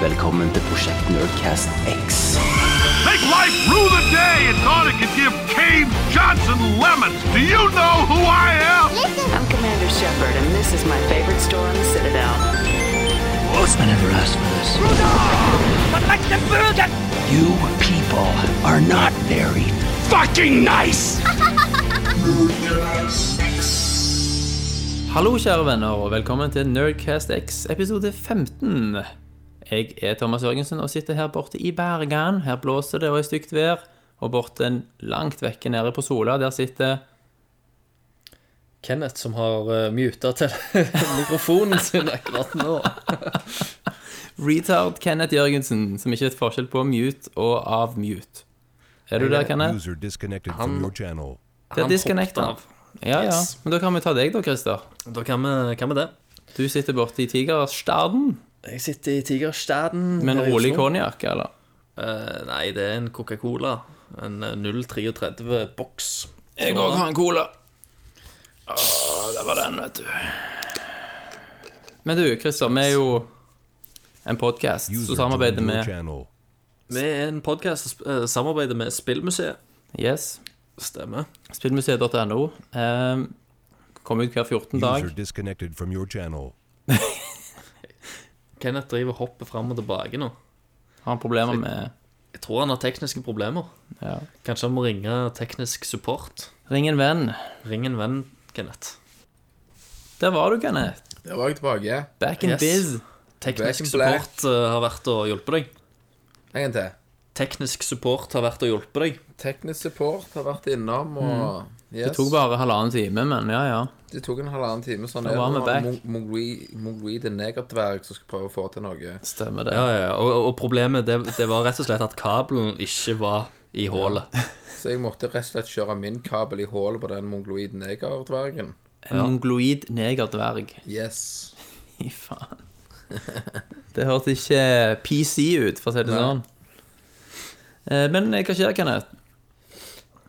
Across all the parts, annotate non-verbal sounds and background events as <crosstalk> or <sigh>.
velkommen til Prosjekt Nerdcast X. Make life rue the day and thought it could give Cave Johnson lemons. Do you know who I am? I'm Commander Shepard, and this is my favorite store on the Citadel. I never asked for this. You people are not very fucking nice. Hallo, kjære venner, og velkommen til Nerdcast X episode 15. Jeg er Thomas Jørgensen og sitter her borte i Bergen. Her blåser det og er stygt vær. Og borte langt vekke nede på Sola, der sitter Kenneth som har uh, muta til <laughs> mikrofonen sin akkurat nå. <laughs> retard Kenneth Jørgensen, som ikke vet forskjell på mute og av mute. Er du der, Kenneth? Han- from your channel. Det er Han disconnecta. av. Ja, ja. Men da kan vi ta deg, da, Christer. Da kan vi, kan vi det. Du sitter borte i Tigerstaden Jeg sitter i Tigerstaden. med en rolig konjakk, eller? Eh, nei, det er en Coca-Cola. En eh, 033-boks. Jeg òg har en cola. Å, det var den, vet du. Men du, Christer, vi er jo en podkast som samarbeider med. Vi er en podkast uh, samarbeider med Spillmuseet. Yes, Stemmer. spillmuseet.no. Um, Kommer ut hver 14 dag. <laughs> Kenneth driver og hopper fram og tilbake nå. Har han problemer med Jeg tror han har tekniske problemer. ja. Kanskje han må ringe teknisk support. Ring en venn. Ring en venn, Kenneth. Der var du, Kenneth. Der var jeg tilbake. Back in Yes. biz. Teknisk in support uh, har vært og hjulpet deg. En gang til. Teknisk support har vært og hjulpet deg. Teknisk support har vært innom, og yes. Det tok bare halvannen time, men ja, ja. Det tok en halvannen time. Sånn er det. back. Mong- Mongoli Mongoli negerdverg som skal prøve å få til noe. Stemmer det. Ja, ja, ja. Og, og problemet det, det var rett og slett at kabelen ikke var i hullet. <laughs> Så jeg måtte rett og slett kjøre min kabel i hullet på den mongoloid negerdvergen. En mongoloid negerdverg. Yes. <laughs> Fy faen. <laughs> Det hørtes ikke PC ut, for å si det Nei. sånn. Eh, Men hva skjer, Kenneth?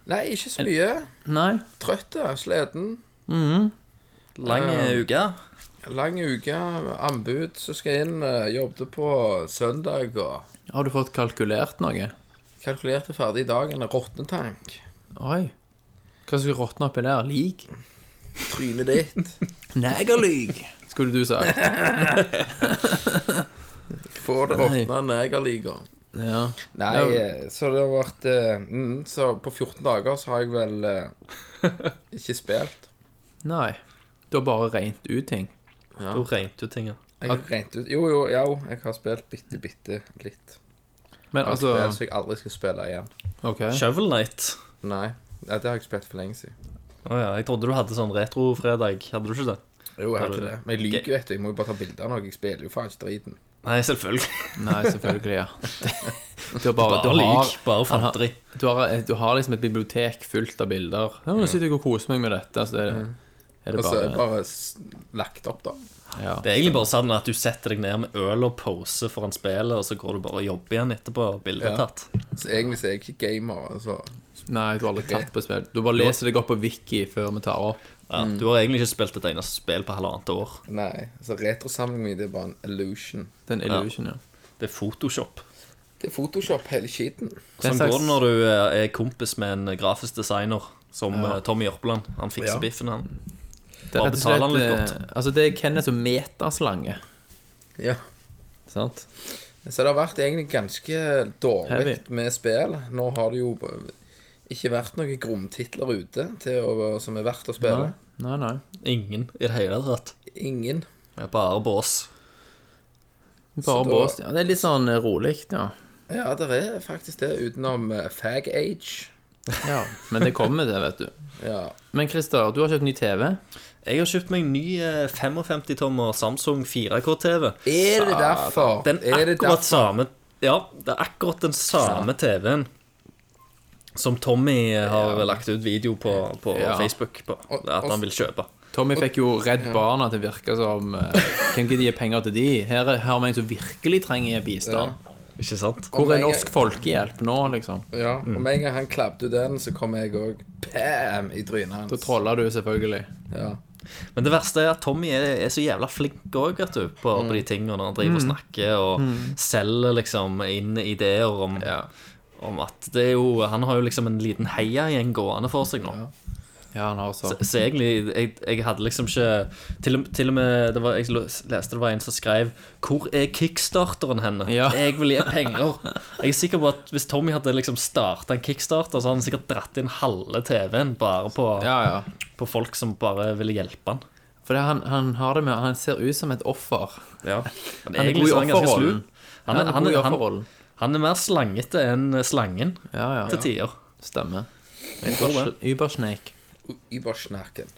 Nei, ikke så mye. Nei? Trøtt, sliten. Lang uke. Lang uke. Anbud som skal inn. eh, Jobbet på søndag og Har du fått kalkulert noe? kalkulerte ferdig i dag. En råtnetank. Oi. Hva skal råtne oppi der? Lik? Trynet ditt. <laughs> Negerlyg, skulle du sagt. <laughs> Får det råtna negerliga. Ja. Nei, eh, så det har vært eh, mm, Så på 14 dager så har jeg vel eh, ikke spilt. <laughs> Nei. Du har bare regnet ut ting. Du regnet ut ting. ja. Jeg har rent ut Jo, jo, ja, jeg har spilt bitte, bitte litt. Men Jeg altså spilt så jeg aldri skal spille igjen. OK. Shovel Night. Nei, ja, det har jeg spilt for lenge siden. Å ja, jeg trodde du hadde sånn retrofredag. Hadde du ikke det? Jo, jeg har ikke det? Men jeg lyver jo, etter. Jeg må jo bare ta bilder av noe. Jeg spiller jo faen ikke driten. Nei, selvfølgelig. <laughs> Nei, selvfølgelig, ja. Du har bare, du har, lyg. Bare fanteri. du, har, du har liksom et bibliotek fullt av bilder. Ja, nå sitter jeg og koser meg med dette, så er det, er det Og så er det bare bare s- lagt opp, da. ja. Det er egentlig bare sånn at du setter deg ned med øl og pose foran spillet, og så går du bare og jobber igjen etterpå. Bildet er Ja. tatt. Så egentlig så er jeg ikke gamer. Altså. Nei, du har aldri tatt på spill. Du bare leser deg opp på Wiki før vi tar opp. Ja, Du har egentlig ikke spilt et eneste spill på halvannet år. Nei. Så retrosamlingen min det er bare en illusion. Det er en illusion, ja. Det er Photoshop. Det er Photoshop hele skiten. Sånn slags- går det når du eh, er kompis med en grafisk designer som ja. Tommy Jørpeland. Han fikser Ja. biffen, han. Det er og slett litt eh, Altså, det er Kenneth som meterslange. Ja. Sant? Så det har vært egentlig ganske dårlig Heavy. med spill. Nå har det jo ikke vært noen gromtitler ute til å, som er verdt å spille. Nei, nei. Ingen i det hele tatt. Ingen. Det er bare bås. Bare da- bås. Ja, det er litt sånn eh, rolig, ja. Ja, det er faktisk det, utenom uh, Fag Age. ja. Men det kommer det, vet du. Ja. Men Christer, du har kjøpt ny TV. Jeg har kjøpt meg en ny eh, 55-tommer Samsung 4K-TV. Er det derfor? Den er det akkurat derfor? samme Ja, det er akkurat den samme TV-en som Tommy har lagt ut video på, på Ja. Facebook på. At han vil kjøpe. Tommy fikk jo Redd Barna til å virke som Kan ikke de gi penger til de? Her er- har vi en som virkelig trenger bistand. Ikke sant? Hvor er Norsk Folkehjelp nå, liksom? Ja, og med en gang han klappet ut den, så kom jeg òg bam i trynet hans. Da trolla du selvfølgelig. Ja. Men det verste er at Tommy er, er så jævla flink òg, vet du, på, på de tingene. Han driver og snakker og selger liksom inn ideer om, om at det er jo Han har jo liksom en liten heiagjeng gående for seg nå. Ja, han har så Så, så egentlig, jeg, jeg hadde liksom ikke Til, til og med det var, Jeg leste det var en som skrev 'Hvor er kickstarteren henne?' Ja. Jeg vil gi penger. Jeg er sikker på at hvis Tommy hadde liksom starta en kickstarter, så hadde han sikkert dratt inn halve TV-en bare på, Ja, ja. på folk som bare ville hjelpe han. For han, han har det med Han ser ut som et offer. Ja. Han er god i så er han ganske offerrollen. Han Han han, god i han, er mer slangete enn slangen Ja, ja. til tider. Stemmer. Ubersnake. Übersnaken.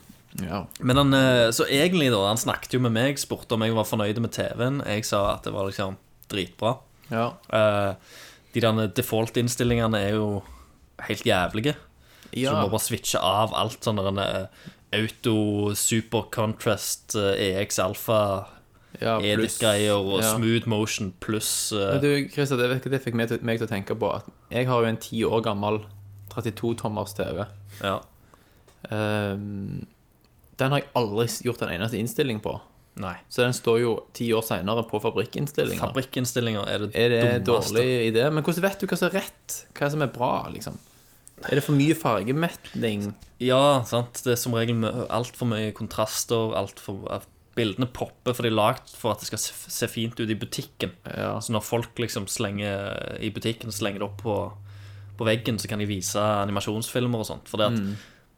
Ja. Men han, eh, så egentlig da, han snakket jo med meg, spurte om jeg var fornøyd med TV-en. Jeg sa at det var liksom dritbra. ja. Eh, de der default-innstillingene er jo helt jævlige. Så du må bare switche av alt sånn der en, eh, auto, super contrast, EX alfa, ja edit-greier og ja. smooth motion pluss uh... Men du, Christer, det, det fikk meg til, meg til å tenke på at jeg har jo en ti år gammel 32-tommers TV. Ja. Um, den har jeg aldri gjort en eneste innstilling på. Nei. Så den står jo ti år seinere på fabrikkinnstillinger. Fabrikkinnstillinger er det, Er det dummeste. dårlig idé? Men hvordan vet du hva som er rett? Hva som er bra, liksom? Er det for mye fargemetning? Ja, sant. Det er som regel altfor mye kontraster. Alt for, at bildene popper, for de er lagd for at det skal se, fint ut i butikken. Ja. Så når folk liksom slenger i butikken slenger det opp på, på veggen, så kan de vise animasjonsfilmer og sånt. For det at Mm.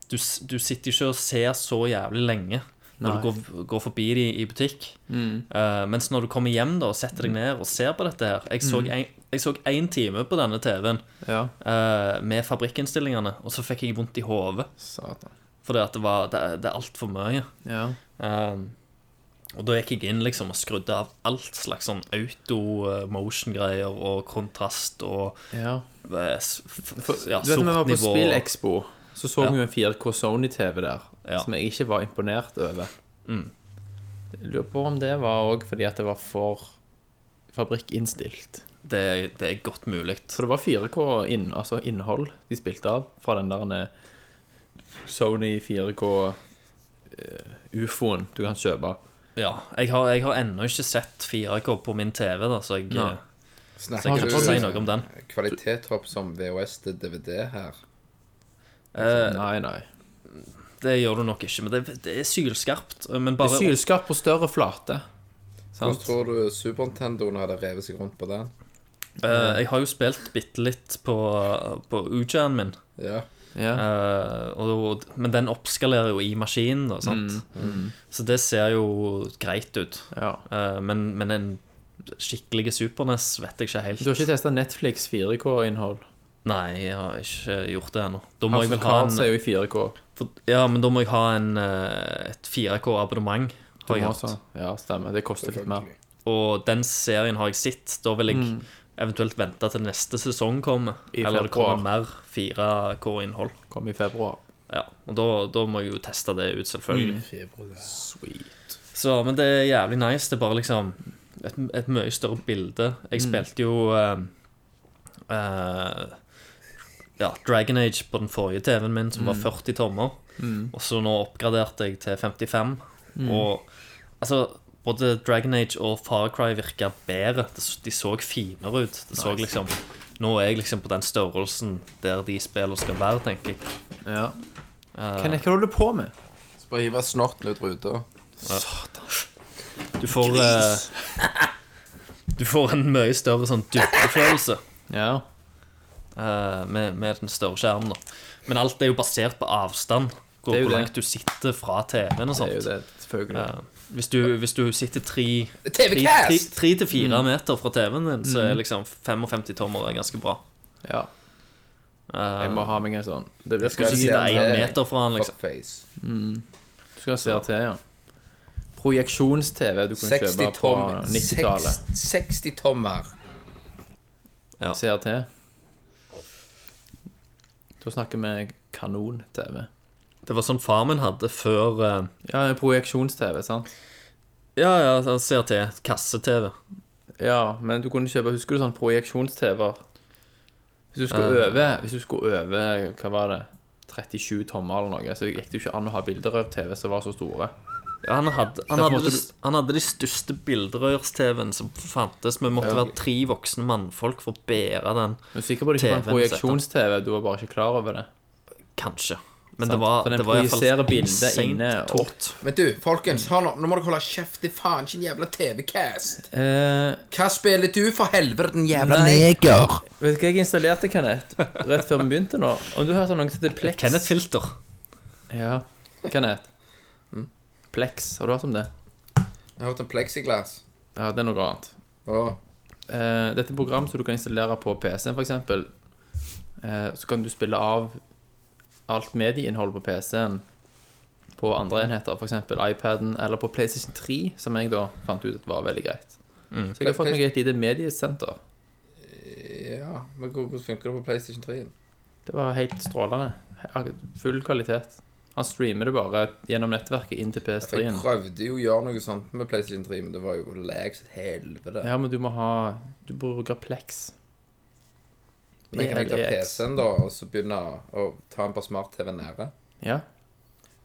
du, du sitter ikke og ser så jævlig lenge når du går, går forbi de i butikk. Mm. Uh, mens når du kommer hjem da og setter deg ned og ser på dette her Jeg Mm. så en- jeg så én time på denne TV-en Ja. uh, med fabrikkinnstillingene, og så fikk jeg vondt i hodet. Fordi at det, var, det, det er altfor mye. Ja. Um, og da gikk jeg inn liksom og skrudde av alt slags sånn auto-motion-greier og kontrast og ja. eh, ja, du vet, når vi var på sortnivå. SpillExpo, så så Ja. vi jo en 4K Sony-TV der, Ja. som jeg ikke var imponert over. Mm. Jeg lurer på om det var òg fordi at det var for fabrikkinnstilt. Det, det er godt mulig. For det var 4K inn, altså innhold de spilte av fra den der eh, Sony 4K eh, ufoen du kan kjøpe. Ja, jeg har, jeg har ennå ikke sett 4K på min TV, da, så jeg, Nei. eh, så jeg kan du ikke si noe om den. kvalitetshopp som VHS til DVD her? Eh, Nei, nei. det gjør du nok ikke, men det, det er sylskarpt. Men Det bare er sylskarpt på større flate. Hvordan Sant? tror du Super Nintendoen hadde revet seg rundt på den? eh, Jeg har jo spilt bitte litt på, på Ujaen min. Ja. Ja. Uh, og, men den oppskalerer jo i maskinen, da, sant? Så det ser jo greit ut. ja. Uh, men, men en skikkelig Super-NES vet jeg ikke helt. Du har ikke testa Netflix 4K-innhold? Nei, jeg har ikke gjort det ennå. Da må House jeg vel ha Cards er jo i 4K. for, Ja, men da må jeg ha en, eh, et 4K-abonnement. Har jeg hatt. Ja, stemmer. Det koster litt mer. Og den serien har jeg sett. Da vil jeg eventuelt vente til neste sesong kommer. I eller det kommer mer 4K-innhold. Kom i februar. Ja, og da, da må jeg jo teste det ut, selvfølgelig. Sweet. Så, men det er jævlig nice. Det er bare liksom et, et mye større bilde. Jeg spilte jo uh, uh, ja, Dragon Age på den forrige TV-en min, som var 40 tommer. Og så nå oppgraderte jeg til 55. Og altså både Dragon Age og Far Cry virka bedre. De så finere ut. Det så liksom Nå er jeg liksom på den størrelsen der de spillene skal være, tenker jeg. Ja. Hva hva holder du på med? Bare hive snorten ut ruta. Du får eh, Du får en mye større sånn dybdefølelse. Ja. eh, med, med den større skjermen. da Men alt er jo basert på avstand. Hvor, Det hvor det. langt du sitter fra TV-en og sånt. Det er jo det, selvfølgelig. Hvis, du, hvis du sitter tre til fire Mm. meter fra TV-en din, så er liksom 55 tommer er ganske bra. Ja. Eh, Jeg må ha meg en sånn. Det jeg skal sitter som én meter fra den, liksom. Mm. du skal se til, ja. Projeksjons-TV du kunne 60 kjøpe på tommer. 90-tallet. 60 tommer. Ja. CRT. Da snakker vi kanon-TV. Det var sånn far min hadde før eh, Ja, projeksjons-TV, sant? Ja, ja, han ser til kasse-TV. Ja, men du kunne kjøpe Husker du sånn projeksjons-TV-er? Hvis du skulle øve over Hvis du skulle øve, Hva var det? 37 tommer eller noe, så gikk det jo ikke an å ha bilderør-TV som var så store. Ja, han hadde, han, hadde de, han hadde de største bilderørs-TV-en som fantes. Vi måtte være tre voksne mannfolk for å bære den. Men sikker på det ikke var en TV-en projeksjons-TV, du var bare ikke klar over det. Kanskje. Men Sant? det var, For den det var i hvert fall projiserer bildet inne. Men du, folkens, hør nå, nå må dere holde kjeft. Det er faen ikke en jævla TV-cast. Eh, Hva spiller du for helvete, den jævla Nei. neger? vet du hva jeg installerte, Kenneth? Rett før vi begynte nå. Om du sånn noe som heter Plex Kenneth Filter. Ja, Kenneth. Mm. Plex, har du hørt om det? Jeg har hørt om plexiglass. Ja, det er noe annet. Åh. Eh, dette er et program som du kan installere på PC-en, f.eks. Eh, så kan du spille av alt medieinnhold på PC-en på andre enheter, f.eks. iPaden eller på PlayStation 3, som jeg da fant ut at var veldig greit. Mm. Så jeg har fått meg et lite mediesenter. Ja, men hvordan funker det på PlayStation 3? Det var helt strålende. Full kvalitet. Han streamer det bare gjennom nettverket inn til For PS3-en. prøvde jo å gjøre noe sånt med PlayStation 3, men det var jo lags helvete. Ja, men du må ha Du bruker Plex. Men kan jeg ta PLX. PC-en da, og så begynne å ta en par smart-TV nære? Ja.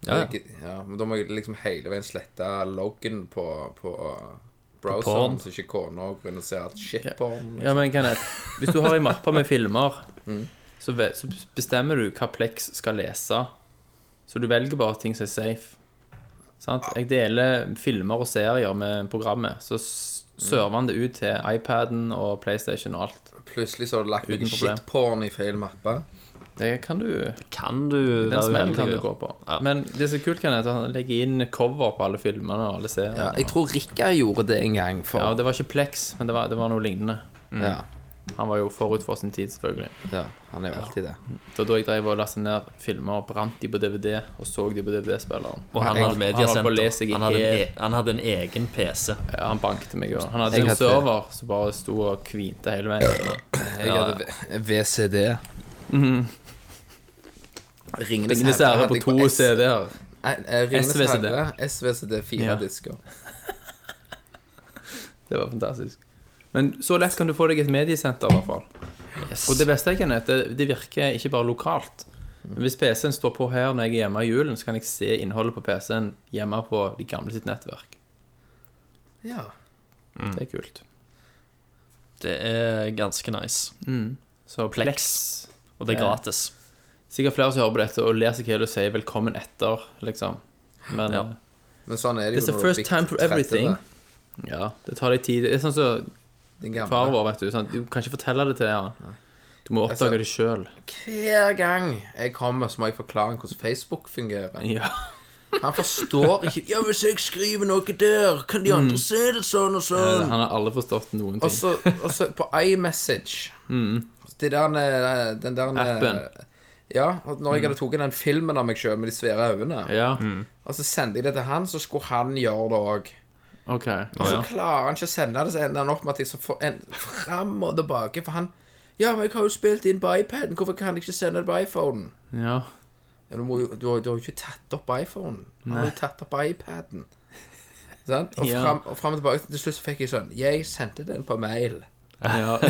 Ja, ja. Jeg- ja. Men da må jeg liksom hele veien slette loggen på, på porn. browseren, så ikke kona går inn og ser alt shitporn. Ja, men Kenneth, hvis du har en mappe med filmer, Mm. så, så bestemmer du hva Plex skal lese. Så du velger bare ting som er safe. Sant? Jeg deler filmer og serier med programmet, så server han det ut til iPaden og PlayStation og alt. Plutselig så har du lagt ut problem. shitporn i feil mappe. Det kan du Kan du Den smellen kan du gå på. Ja. Men det som er kult, kan er at han legger inn cover på alle filmene og alle seriene. Ja, jeg tror Rikka gjorde det en gang for Ja, det var ikke Plex, men det var, det var noe lignende. ja, Han var jo forut for sin tid, selvfølgelig. ja, han er jo alltid det. Var da jeg drev og lastet ned filmer og brant de på DVD, og så de på DVD-spilleren. Og han han, hadde han mediasenter. Han, hadde en e- han hadde en egen PC. Ja, han banket meg jo. Han hadde Jeg en hadde- server som bare sto og kvinte hele veien. Jeg hadde VCD. Ringenes Ringenes herre på to CD-er. SVCD. SVCD, fire Ja. disker. Det var fantastisk. Men så lett kan du få deg et mediesenter, i hvert fall. Og det beste jeg kan er det, det virker ikke bare lokalt. Men Hvis PC-en står på her når jeg er hjemme i julen, så kan jeg se innholdet på PC-en hjemme på de gamle sitt nettverk. Ja. Det er kult. Det er ganske nice. Så Plex. Og det er Ja. gratis. Sikkert flere som hører på dette og ler seg hele og sier 'velkommen etter', liksom. Men Ja. ja. Men sånn er det It's jo the når first du blir time for 30. everything. ja, det tar litt tid. Det er sånn som Din gamle. far vår, vet du. Sånn, du kan ikke fortelle det til han. Du må Altså- oppdage det sjøl. Hver gang jeg kommer, så må jeg forklare hvordan Facebook fungerer. Ja. Han forstår ikke Ja, hvis jeg skriver noe der, kan de andre se det sånn og sånn? Han har aldri forstått noen ting. Også, og så på iMessage Det der eh, Den der Appen. Ja, og når jeg hadde tatt den filmen av meg sjøl med de svære øynene, Ja, og så sendte jeg det til han, så skulle han gjøre det òg. OK. Og så Ja. klarer han ikke å sende det, så ender han opp med at jeg så får en fram og tilbake. For han Ja, men jeg har jo spilt inn på iPaden, hvorfor kan jeg ikke sende det på iPhonen? ja. Ja, du, må jo, du, har, du har jo ikke tatt opp iPhonen. Du har jo tatt opp iPaden. Sant? Og Ja. fram, og fram og tilbake. Til slutt så fikk jeg sånn Jeg sendte den på mail. ja. <laughs>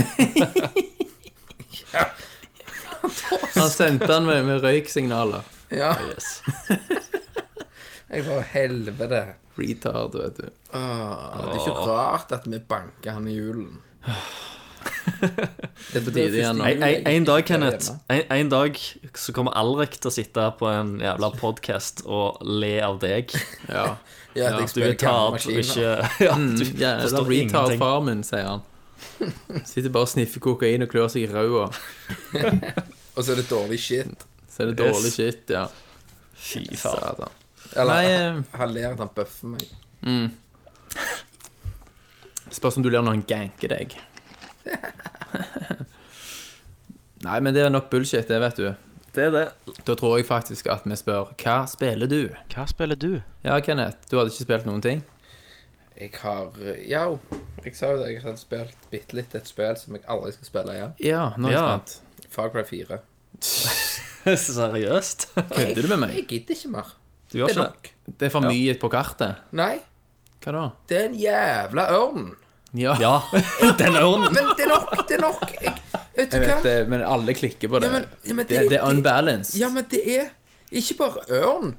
Han sendte han med, med røyksignaler. Ja. <laughs> jeg var helvete. Retard, vet du. Ah, det er ikke rart at vi banker han i julen. <laughs> Det er på tide igjen nå. En, en, en dag, Kenneth, en, en dag så kommer Alrik til å sitte på en jævla podkast og le av deg. <laughs> Ja. Ja, at jeg Du er tard og ikke <laughs> Ja, du Jævla forstår retard ingenting. far min, sier han. Sitter bare og sniffer kokain og klør seg i ræva. Og så er det dårlig shit. Så er det dårlig shit, ja. Fy faen. Eller Nei, han, eh, ler at han bøffer meg. Spørs om du ler når han ganker deg. <laughs> Nei, men det er nok bullshit, det, vet du. Det er det. Da tror jeg faktisk at vi spør Hva spiller du? Hva spiller du? Ja, Kenneth, du hadde ikke spilt noen ting? Jeg har Ja, jeg sa jo det. Jeg hadde spilt bitte litt et spill som jeg aldri skal spille igjen. Ja, nå er jeg Ja. spent. Far Cry 4. <laughs> Seriøst? Kødder du med meg? Jeg gidder ikke mer. Du gjør Det er ikke det? Det er for mye på kartet. Nei, Hva da? det er en jævla ørn. Ja, Ja, <laughs> den ørnen. Men det er nok, det er nok. Jeg, vet du jeg hva? vet det, men alle klikker på det. Ja, men- ja, men det, det- det er unbalanced. Ja, men det er ikke bare ørn.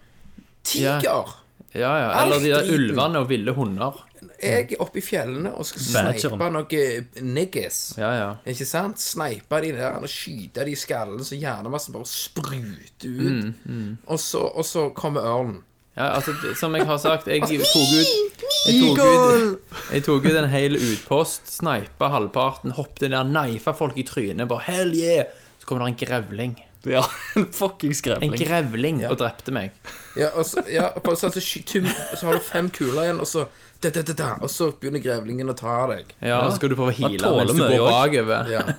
Tiger. Ja, ja. Eller de der Alt driten. ulvene og ville hunder. Jeg er oppe i fjellene og skal sneipe noe niggas. Ja, ja. Ikke sant? Sneipe de der og skyte de i skallen så hjernemassen bare spruter ut. Mm, Og, så, og så kommer ørnen. ja altså, som jeg har sagt, jeg tok ut Jeg tok ut, jeg tok ut en hel utpost, sneipa halvparten, hoppet ned, neifa folk i trynet, bare hell yeah! Så kommer det en grevling. Ja, <laughs> en fuckings En grevling. ja. og drepte meg. Ja, og så, ja, og så, så, så har du fem kuler igjen, og så da, da, da, da, Og så begynner grevlingen å ta deg. Ja, så skal du prøve å heale mens du går bakover. Ja. <laughs>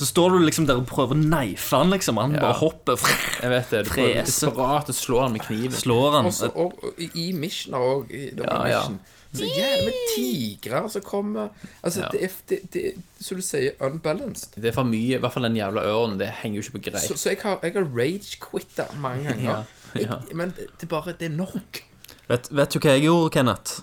Så står du liksom der og prøver å neife han, liksom. Han bare hopper, Jeg vet det. Du prøver desperat å slå han med kniven. slår han. Og så og, og, i- Mission òg. Ja, ja. Så jævlig med tigrer som kommer Altså, Ja. det er, det, det, er, som du sier, unbalanced. Det er for mye. I hvert fall den jævla ørnen. Det henger jo ikke på Så, greip. så jeg har, jeg har rage-quitta mange ganger. Ja, <laughs> ja. Jeg, men det, det bare Det er nok. Vet, vet du hva jeg gjorde, Kenneth?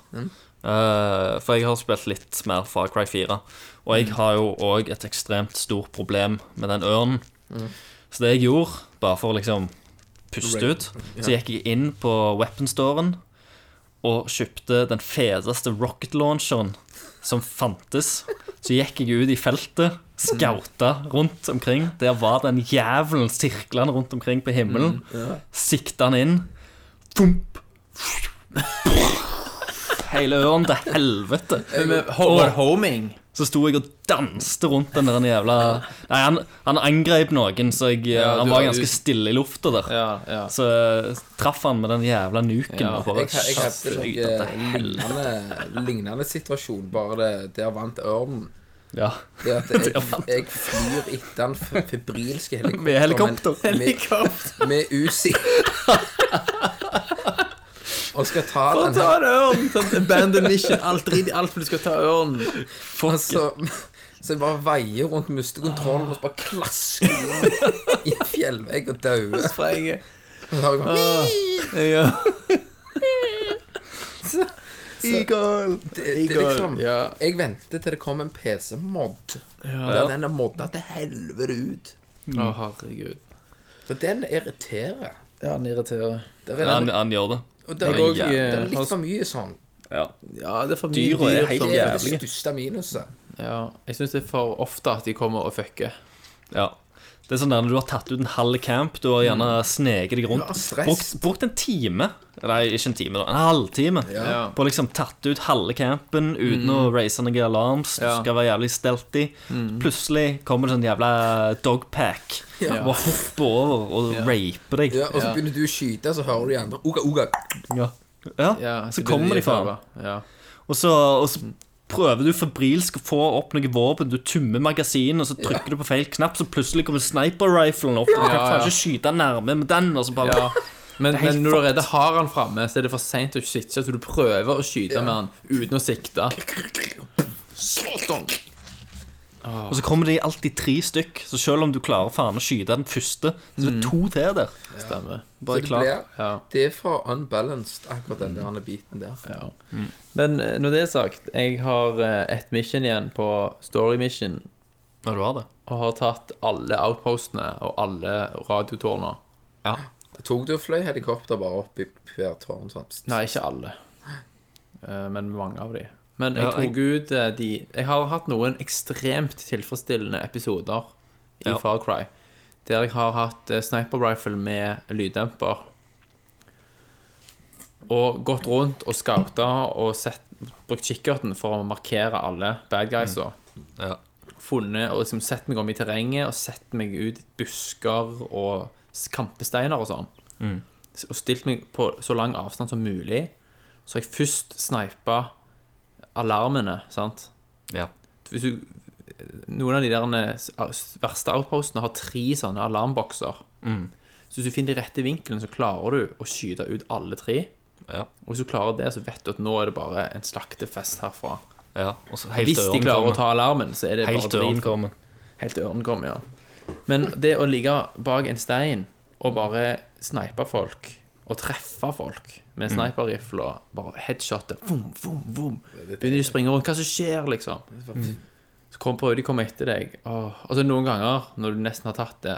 Eh, for jeg har spilt litt mer Far Cry 4. Og jeg har jo òg et ekstremt stort problem med den ørnen. Så det jeg gjorde, bare for å liksom puste ut, så gikk jeg inn på weaponstoren og kjøpte den feteste rocket launcheren som fantes. Så gikk jeg ut i feltet, skauta rundt omkring. Der var den jævelen sirklende rundt omkring på himmelen. Sikta den inn. Fump. Hele øren til helvete. Med Homing Så sto jeg og danste rundt den der jævla Nei, han, han angrep noen, så jeg, Ja, han var ganske stille i lufta der. Ja, ja. Så eh, traff han med den jævla nuken. Ja, bare Jeg, jeg hadde noe til helvete. lignende, lignende situasjon, bare det, der vant ørnen. Ja. Det at <laughs> jeg, jeg flyr etter den febrilske febrilsk helikopter. Med helikopter. men- Med, med Uzi. <laughs> Og skal ta den Ta å en ørn! Sånn abandon mission. Alt drit i alt, for du skal ta ørnen. Og så, så jeg bare veier rundt, mister kontrollen og så bare klasker i en fjellvegg og dauer. Sprenger. Og så har jeg bare- <laughs> Ja. Det, det Eagle. liksom Ja. Jeg venter til det kommer en PC-mod. Der den er modda til helvete ut. Å, herregud. For den irriterer. Ja, den irriterer. Er, Han, den, han gjør det. Og det er, det er eh, litt for mye sånn. Ja. Ja, det er for mye Dyra er helt som- Det er det største minuset. Ja, jeg syns det er for ofte at de kommer og fucker. ja. Det er sånn der når du har tatt ut en halv camp, du har gjerne sneket deg rundt. Ja. Brukt, brukt en time, nei, ikke en time, da, en halvtime, Ja. på å liksom tatt ut halve campen uten å raise noen alarms. Du skal være jævlig stealthy. Plutselig kommer det sånn jævla dogpack. Ja. Bare hopper over og raper deg. Ja, og så begynner du å skyte, så hører du de andre Uga, uga. Ja. Ja, Ja, så kommer de faen. Ja. Og så, og så prøver du febrilsk å få opp noe våpen. Du tummer magasinet, og så trykker du på feil knapp, så plutselig kommer sniper-riflen opp. Du kan Ja, ja. ikke skyte nærme med den, og så bare ja. Men, men når du allerede har han framme, så er det for seint å sikte, så du prøver å skyte med han uten å sikte. Og så kommer de alltid tre stykk, så selv om du klarer faen å skyte den første, så er det to til der. Stemmer. Bare det klar. blir Ja. Det er for unbalanced, akkurat den der biten der. Ja. Men eh, når det er sagt, jeg har eh, ett mission igjen på Story Mission, Ja, du har det. og har tatt alle outpostene og alle radiotårner. Ja. Tok du og fløy helikopter bare opp i hver tårn? Sånn. Nei, ikke alle, Eh, men mange av de. Men jeg tok ut eh, de Jeg har hatt noen ekstremt tilfredsstillende episoder i Ja. Far Cry. Der jeg har hatt eh, sniper rifle med lyddemper. Og gått rundt og scouta og sett, brukt kikkerten for å markere alle bad guysa. Ja. Funnet og liksom sett meg om i terrenget og sett meg ut i busker og s- kampesteiner og sånn. S- Og stilt meg på så lang avstand som mulig. Så har jeg først snipa alarmene, sant. Ja. Hvis du, noen av de der eh, verste outpostene har tre sånne alarmbokser. Så hvis du finner de rette vinklene, så klarer du å skyte ut alle tre. Ja. Og hvis du klarer det, så vet du at nå er det bare en slaktefest herfra. ja. Og så helt Hvis de klarer å ta alarmen, så er det Helt bare til kommer. Helt til ja. Men det å ligge bak en stein og bare snipe folk, og treffe folk med sniperrifle og bare headshotte Vum, vum, vum. Begynner de å springe rundt. Hva som skjer, liksom? Så kom, på, de kommer etter deg. Og så noen ganger, når du nesten har tatt det,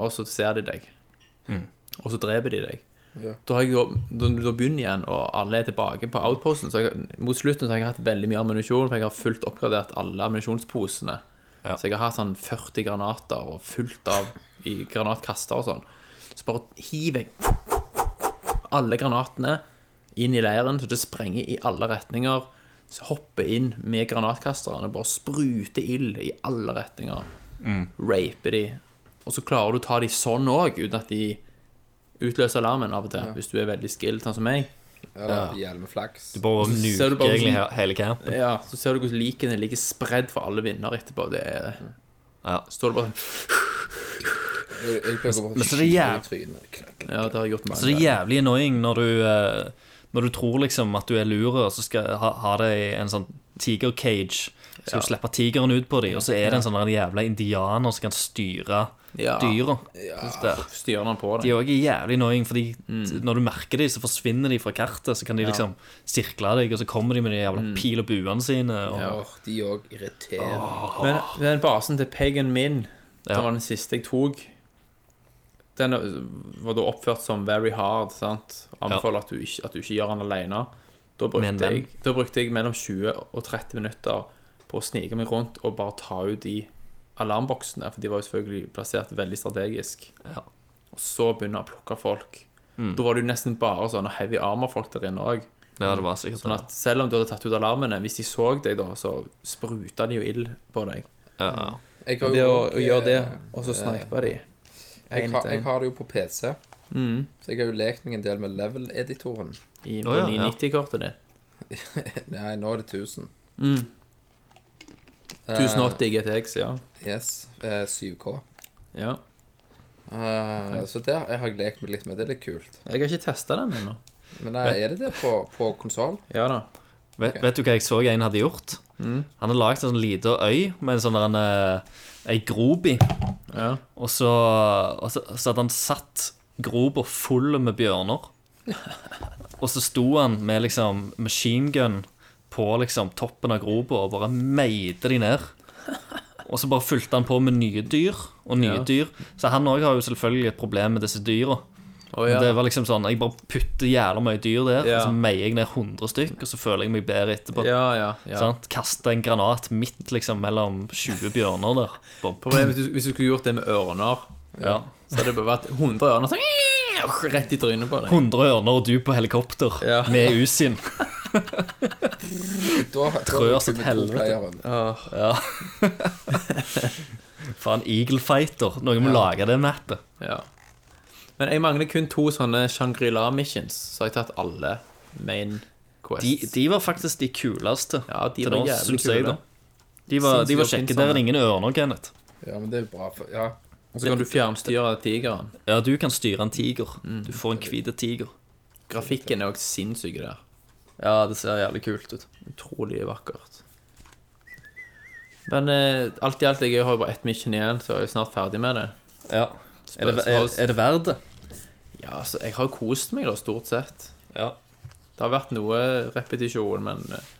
og så ser de deg, og så dreper de deg. Ja. Da har jeg da, da begynner igjen, og alle er tilbake på outposten. Så jeg, mot slutten så har jeg hatt veldig mye ammunisjon, for jeg har fullt oppgradert alle ammunisjonsposene. Ja. Så jeg har hatt sånn 40 granater og fullt av i granatkaster og sånn. Så bare hiver jeg alle granatene inn i leiren, så det sprenger i alle retninger. Så hopper inn med granatkasterne bare spruter ild i alle retninger. Raper de. Og så klarer du å ta de sånn òg, uten at de utløser alarmen av og til, hvis du er veldig skilled, sånn som meg. ja, hjelmeflaks. Du bare du nuker bare egentlig hele campen. Ja, Så ser du hvordan likene ligger spredd for alle vinnere etterpå. Det er Ja. Står det bare Jeg, pleier å Men så det er skyte i trynet. Ja, det har jeg gjort mange Så det er jævlig annoying når du eh, Når du tror liksom at du er lurer, og så skal ha, ha det i en sånn tiger-cage. Så skal du slippe tigeren ut på dem, og så er det en sånn der jævla indianer som kan styre Ja. dyra. Ja. Styrer han på De er også jævlig annoying, fordi Mm. når du merker dem, så forsvinner de fra kartet. Så kan de liksom sirkle deg, og så kommer de med de jævla pil og buene sine. Og, Mm. Ja. Åh, de òg irriterer. Men den basen til Pagan Min, Ja. det var den siste jeg tok. Den var da oppført som very hard. sant? Anbefaler at, du ikke, at du ikke gjør den alene. Da brukte, jeg, da brukte jeg mellom 20 og 30 minutter på å snike meg rundt og bare ta ut de alarmboksene, for de var jo selvfølgelig plassert veldig strategisk. Ja. Og så begynne å plukke folk. Da var det jo nesten bare sånne heavy armor-folk der inne òg. ja, det var sikkert Sånn at selv om du hadde tatt ut alarmene, hvis de så deg, da, så spruta de jo ild på deg. ja. Jeg har Det å, å gjøre det, og så snipe de Jeg har, jeg har det jo på PC. Mm. Så jeg har jo lekt meg en del med level-editoren. i Å, ja, ja. 990-kortet ditt. <laughs> Nei, nå er det 1000. Mm. Eh, 1080 i GTX, ja. Yes. eh, 7K. ja. Eh, så der jeg har jeg lekt meg litt med. Det er litt kult. Jeg har ikke testa den ennå. Men eh, er det det på, på konsoll? Ja da. Vet, vet du hva jeg så en hadde gjort? Han har lagd en sånn liten øy med en sånn der ei grop i. Ja. Og så, og så, så hadde han satt gropa full med bjørner. <laughs> Og så sto han med liksom machine gun på liksom toppen av gropa og bare meide de ned. Og så bare fulgte han på med nye dyr og nye Ja. dyr. Så han òg har jo selvfølgelig et problem med disse dyra. Å ja. Det var liksom sånn, Jeg bare putter jævla mye dyr der, Ja. og så meier jeg ned 100 stykk, og så føler jeg meg bedre etterpå. ja, ja, ja. Sånn? Kaste en granat midt liksom mellom 20 bjørner der. Problemet hvis du, hvis du skulle gjort det med ørner, ja. så hadde det bare vært 100 ørner sånn rett i trynet på deg. 100 ørner og du på helikopter Ja. med Usin. <laughs> Trør som helvete. helvete. Ja. <laughs> Faen, Eagle Fighter. Noen må lage det mappet. Ja. Men jeg mangler kun to sånne Shangri-La missions, så har jeg tatt alle main quests. De, de var faktisk de kuleste. Ja, de til var nå, jævlig syns jeg, da. De var, de var kjekke. Der er det ingen ørner, Kenneth. Ja, men det er bra. For, ja. Og så kan du fjernstyre tigeren. Ja, du kan styre en tiger. Du får en hvit tiger. Grafikken er også sinnssyk der. Ja, det ser jævlig kult ut. Utrolig vakkert. Men eh, alt i alt, jeg har jo bare ett mission igjen, så er jeg snart ferdig med det. Ja. Er det, er, er det verdt det? Ja, altså, jeg har kost meg da, stort sett. Ja. Det har vært noe repetisjon, men eh,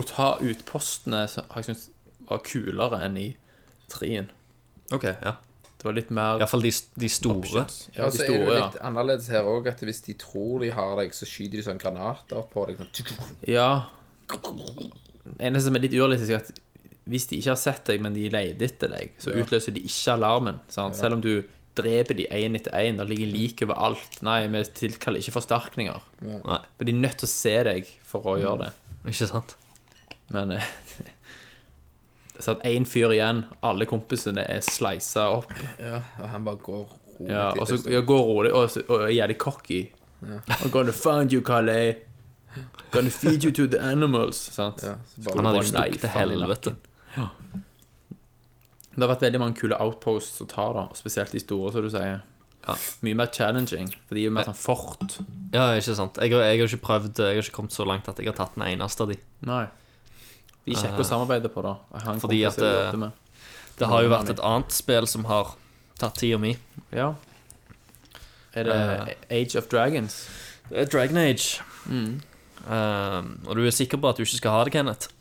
å ta utpostene så har jeg syntes var kulere enn i trien. OK. ja Det var litt mer Iallfall de, de store. options. Ja, Ja, de så er det jo litt annerledes her òg, at hvis de tror de har deg, så skyter de sånn granater på deg. Sånn. Ja. Det eneste som er litt urealistisk, er at hvis de ikke har sett deg, men de leter etter deg, så utløser de ikke alarmen. Sant? Selv om du dreper de én etter én, det ligger lik overalt. Nei, vi tilkaller ikke forsterkninger. Nei, For de er nødt til å se deg for å gjøre det. ikke sant? Men eh, <laughs> Så at én fyr igjen, alle kompisene er sleisa opp. Ja, og han bare går rolig. Ja, og så ja, går rolig og, så- og er jævlig cocky. I'm gonna find you, Kalle. Gonna feed you to the animals. Sant? Ja, så bare, Han hadde jo stukket til helvete. Ja. Det har vært veldig mange kule outposts å ta, da. Spesielt de store, som du sier. Mye mer challenging, for de er jo mer sånn fort. Ja, ikke sant. Jeg, har- jeg har ikke prøvd Jeg har ikke kommet så langt at jeg har tatt den eneste av de. Nei. De er kjekke å samarbeide på, da. Fordi at, det, eh. Det har jo vært et annet spill som har tatt tida mi. Ja. Er det uh, Age of Dragons? Det er Dragon Age. Eh, og du er sikker på at du ikke skal ha det, Kenneth?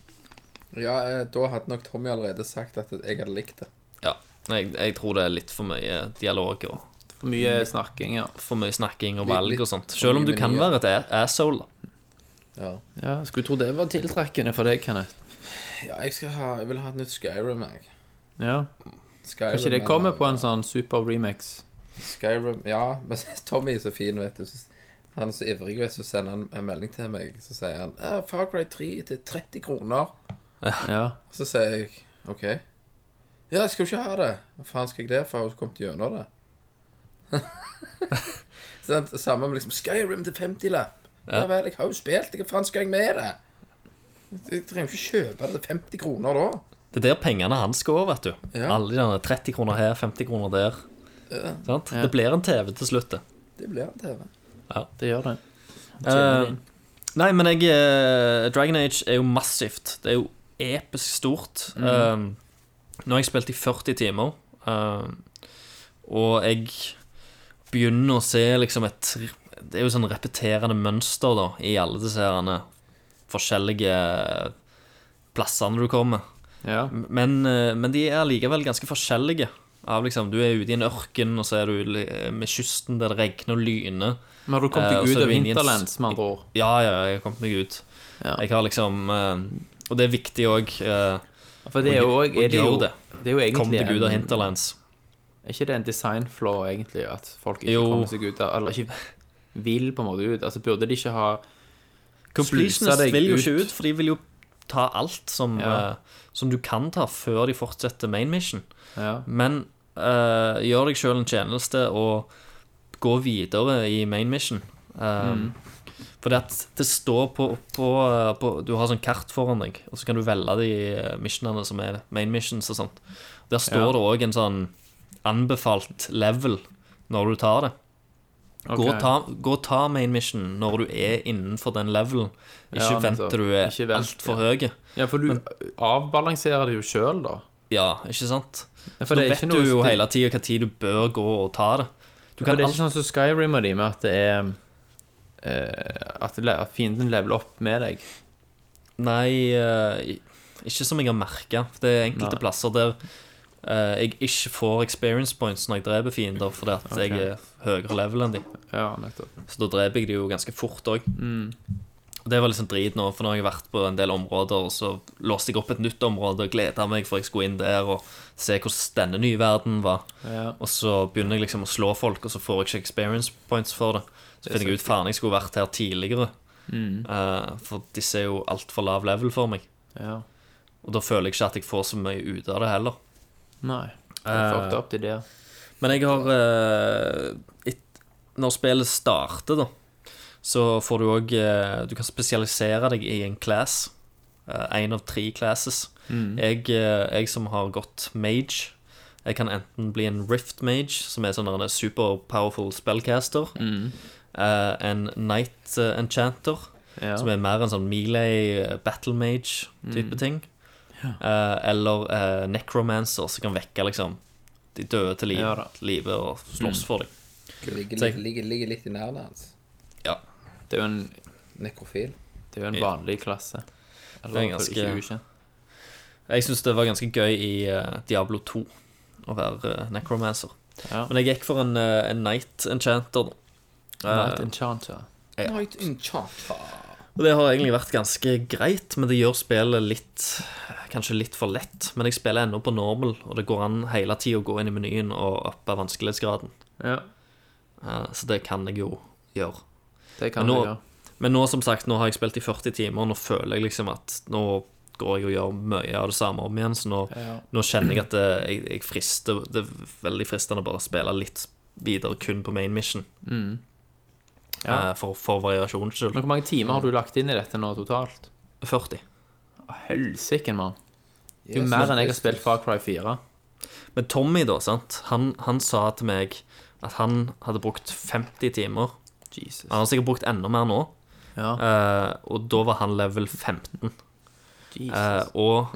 Ja, eh, da hadde nok Tommy allerede sagt at jeg hadde likt det. Ja. Jeg, jeg tror det er litt for mye dialog og For mye snakking, ja. for mye snakking og valg litt og sånt. Selv om du kan være et asshole. Ja. ja. Skulle tro det var tiltrekkende for deg, Kenneth. ja, jeg skal ha Jeg vil ha et nytt Skyrim, jeg. Ja. Skyrim Kanskje det er- kommer på en sånn super remix. Skyrim Ja, men <laughs> Tommy er så fin, vet du. Han er så ivrig, vet du, så sender han en melding til meg. Så sier han Far Cry 3 til 30 kroner. Ja. Så sier jeg OK. Ja, jeg skal jo ikke ha det. Hva faen skal jeg det for? Jeg Har du kommet gjennom det? <laughs> Sånn, Samme med liksom Skyrim til 50-lapp. Ja. vel, jeg har jo spilt. Hva faen skal jeg med det? Jeg trenger jo ikke kjøpe det til 50 kroner da. Det er der pengene hans går, vet du. Ja. Alle de der 30 kroner her, 50 kroner der. Sant? Det blir en TV til slutt, det. Det blir en TV. Ja, Det gjør det. Uh, nei, men jeg eh, Dragon Age er jo massivt. Det er jo episk stort. Eh, nå har jeg spilt i 40 timer, eh, og jeg begynner å se liksom et Det er jo sånn repeterende mønster da i alle disse herene forskjellige plassene du kommer. Ja. Men, eh, men de er likevel ganske forskjellige. Av liksom, Du er ute i en ørken, og så er du med kysten der det regner og lyner. Men har du kommet Eh, deg ut av vi inne i en s- Hinterlands, med andre ord? Ja, ja, jeg har kommet meg ut. Ja. Jeg har liksom eh, Og det er viktig òg. For det er jo òg det, det. Det er jo Kom til Gud av Hinterlands. Er ikke det en designflaw, egentlig? At folk ikke Jo. kommer seg ut av Eller ikke vil på en måte ut? Altså Burde de ikke ha Completionist vil jo ikke ut, for de vil jo ta alt som, Ja. uh, som du kan ta, før de fortsetter main mission. Ja. Men uh, gjør deg sjøl en tjeneste og gå videre i main mission. Um, For det, står på, på, på Du har sånn kart foran deg, og så kan du velge de eh, missionene som er main missions og sånt. Der står Ja. det òg en sånn anbefalt level når du tar det. Gå, og ta, gå og ta main mission når du er innenfor den levelen. Ikke Ja, vent til du er altfor ja. høy. Ja, for du avbalanserer det jo sjøl, da. Ja, ikke sant? Ja, for da vet du jo hele tida hva tid du bør gå og ta det. Du For kan det er ikke sånn som Skyrim og de, med at det er At le- at fienden leveler opp med deg. Nei, eh, ikke som jeg har merka. Det er enkelte Nei. plasser der eh, jeg ikke får experience points når jeg dreper fiender, fordi at jeg er høyere level enn de. Ja. Så da dreper jeg de jo ganske fort òg. Og det var liksom drit nå, for nå har jeg vært på en del områder, og så låste jeg opp et nytt område og gleda meg for jeg skulle inn der og se hvordan denne nye verden var. Ja. Og så begynner jeg liksom å slå folk, og så får jeg ikke experience points for det. Så finner jeg ut faen, jeg skulle vært her tidligere. Eh, for disse er jo altfor lav level for meg. ja. Og da føler jeg ikke at jeg får så mye ut av det heller. Nei. Det er Eh, det. der. Men jeg har uh, et, Når spillet starter, da, så får du òg Du kan spesialisere deg i en class. Én av tre classes. Jeg, eh, jeg som har gått mage Jeg kan enten bli en rift mage, som er sånn en super powerful spellcaster. Eh, en night eh, enchanter, Ja. som er mer en sånn melee eh, battle mage-type ting. Eh, eller uh, necromancer, som kan vekke liksom de døde til liv, Ja livet og slåss for dem. Ligger, jeg- ligger, ligger litt i nærheten hans. Ja. Det er jo en, Nekrofil. det er jo en vanlig klasse. Eller Det er ganske- ukjent. Jeg syns det var ganske gøy i Diablo 2 å være necromancer. Ja. Men jeg gikk for en, en night enchanter. da. Night Enchanter. Ja. Night Enchanter. Og det har egentlig vært ganske greit, men det gjør spillet litt Kanskje litt for lett. Men jeg spiller ennå på normal, og det går an hele tida å gå inn i menyen og oppe vanskelighetsgraden. Ja, Eh, Så det kan jeg jo gjøre. det kan Men nå- gjøre. Men nå som sagt, nå har jeg spilt i 40 timer, og nå føler jeg liksom at nå går jeg og gjør mye av det samme om igjen. Så nå, Ja. nå kjenner jeg at det, jeg, jeg frister Det er veldig fristende å bare spille litt videre kun på main mission. Ja. Eh, For, for variasjonens Men skyld. hvor mange timer har du lagt inn i dette nå totalt? 40. Helsike, mann. Det er jo mer enn jeg har spilt Far Cry 4. Men Tommy, da, sant? Han, han sa til meg at han hadde brukt 50 timer. Jesus. Han har sikkert brukt enda mer nå. Ja. Eh, og da var han level 15. Jesus. Eh, og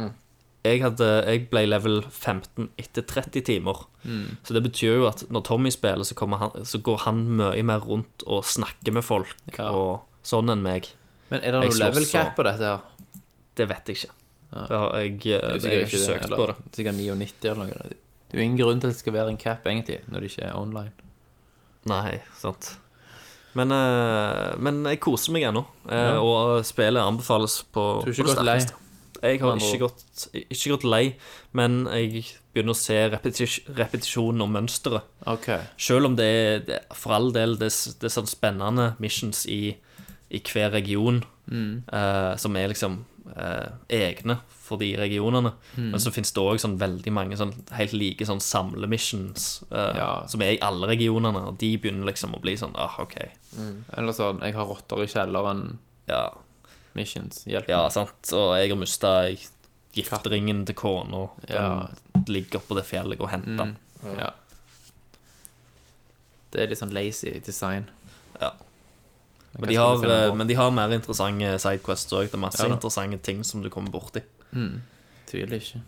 jeg, hadde, jeg ble level 15 etter 30 timer. Mm. Så det betyr jo at når Tommy spiller, så, han, så går han mye mer rundt og snakker med folk Ja. og sånn enn meg. Men er det noe level cap på dette her? Det vet jeg ikke. Det har jeg, eh, jeg har ikke det, søkt eller på det. Sikkert 99 eller noe. Det er jo ingen grunn til at det skal være en cap, egentlig, når det ikke er online. Nei, sant. Men, eh, men jeg koser meg ennå, eh, Ja. og spillet anbefales på, Du er ikke det gått lei? Jeg har ikke gått, ikke gått lei, men jeg begynner å se repetis repetisjonen og mønsteret. OK. Selv om det er for all del det, det er sånn spennende missions i, i hver region, Mm. eh, som er liksom eh, egne for de regionene. Mm. Men så finnes det òg sånn veldig mange sånn helt like sånn samlemissions eh, Ja. som er i alle regionene, og de begynner liksom å bli sånn ah, OK. Eller sånn Jeg har rotter i kjelleren. Ja, Missions. Hjelp ja sant. Og jeg har mista gifteringen til kona. Den ligger oppå det fjellet og henter den. Ja. Det er litt sånn lazy design. Ja. Men de, har, eh, på? men de har mer interessante sidequests òg. Det er masse Ja interessante ting som du kommer borti. Tviler ikke.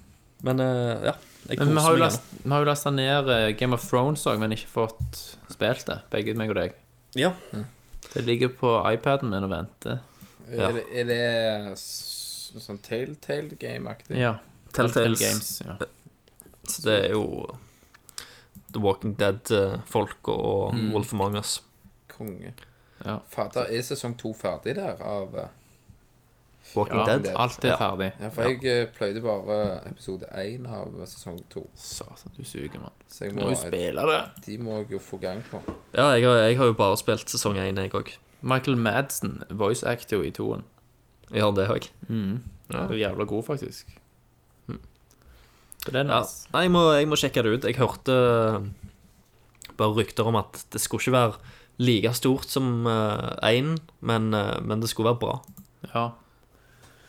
Men eh, ja, Men vi har jo last, vi har jo lasta ned eh, Game of Thrones òg, men ikke fått spilt det. Begge meg og deg. Ja. Det ligger på iPaden min og venter. Ja. Er, det, er det sånn Telltale Game-aktig? Ja. Telltale Games. Ja. Så det er jo The Walking Dead-folk og Mm. Wolf Among Us. Konge. Ja. Fader, er sesong to ferdig der av eh, Walking ja. Dead. Alt er Ja. ferdig. Ja, for jeg eh, pløyde bare episode én av sesong to. Satan, du suger, mann. Så jeg Må må, jo spille det. de må jeg jo få gang på. Ja, jeg har, jeg har jo bare spilt sesong én, jeg òg. Michael Madsen, voice actor i toen. Har det òg. Ja. Er jævla god, faktisk. Så det er Ja. Nei, jeg må, jeg må sjekke det ut. Jeg hørte eh, bare rykter om at det skulle ikke være like stort som én, men, uh, men det skulle være bra. Ja.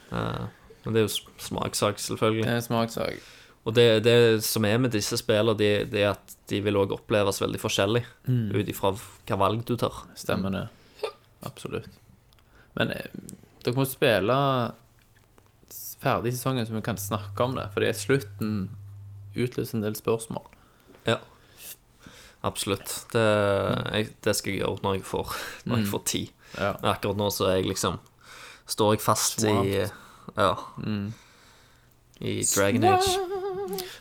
Uh, men det er jo smakssak, selvfølgelig. Det er smaksak smakssak. Og det, det som er med disse spillene, det, det er at de vil òg oppleves veldig forskjellig ut ifra hva valg du tar. Stemmer det. Absolutt. Men eh, dere må spille ferdig sesongen, så vi kan snakke om det. For det er slutten utløser en del spørsmål. Ja. Absolutt. Det, jeg, det skal jeg gjøre når jeg får, når jeg får tid. Ja. Men akkurat nå så er jeg liksom Står jeg fast i Ja. I Dragon Age.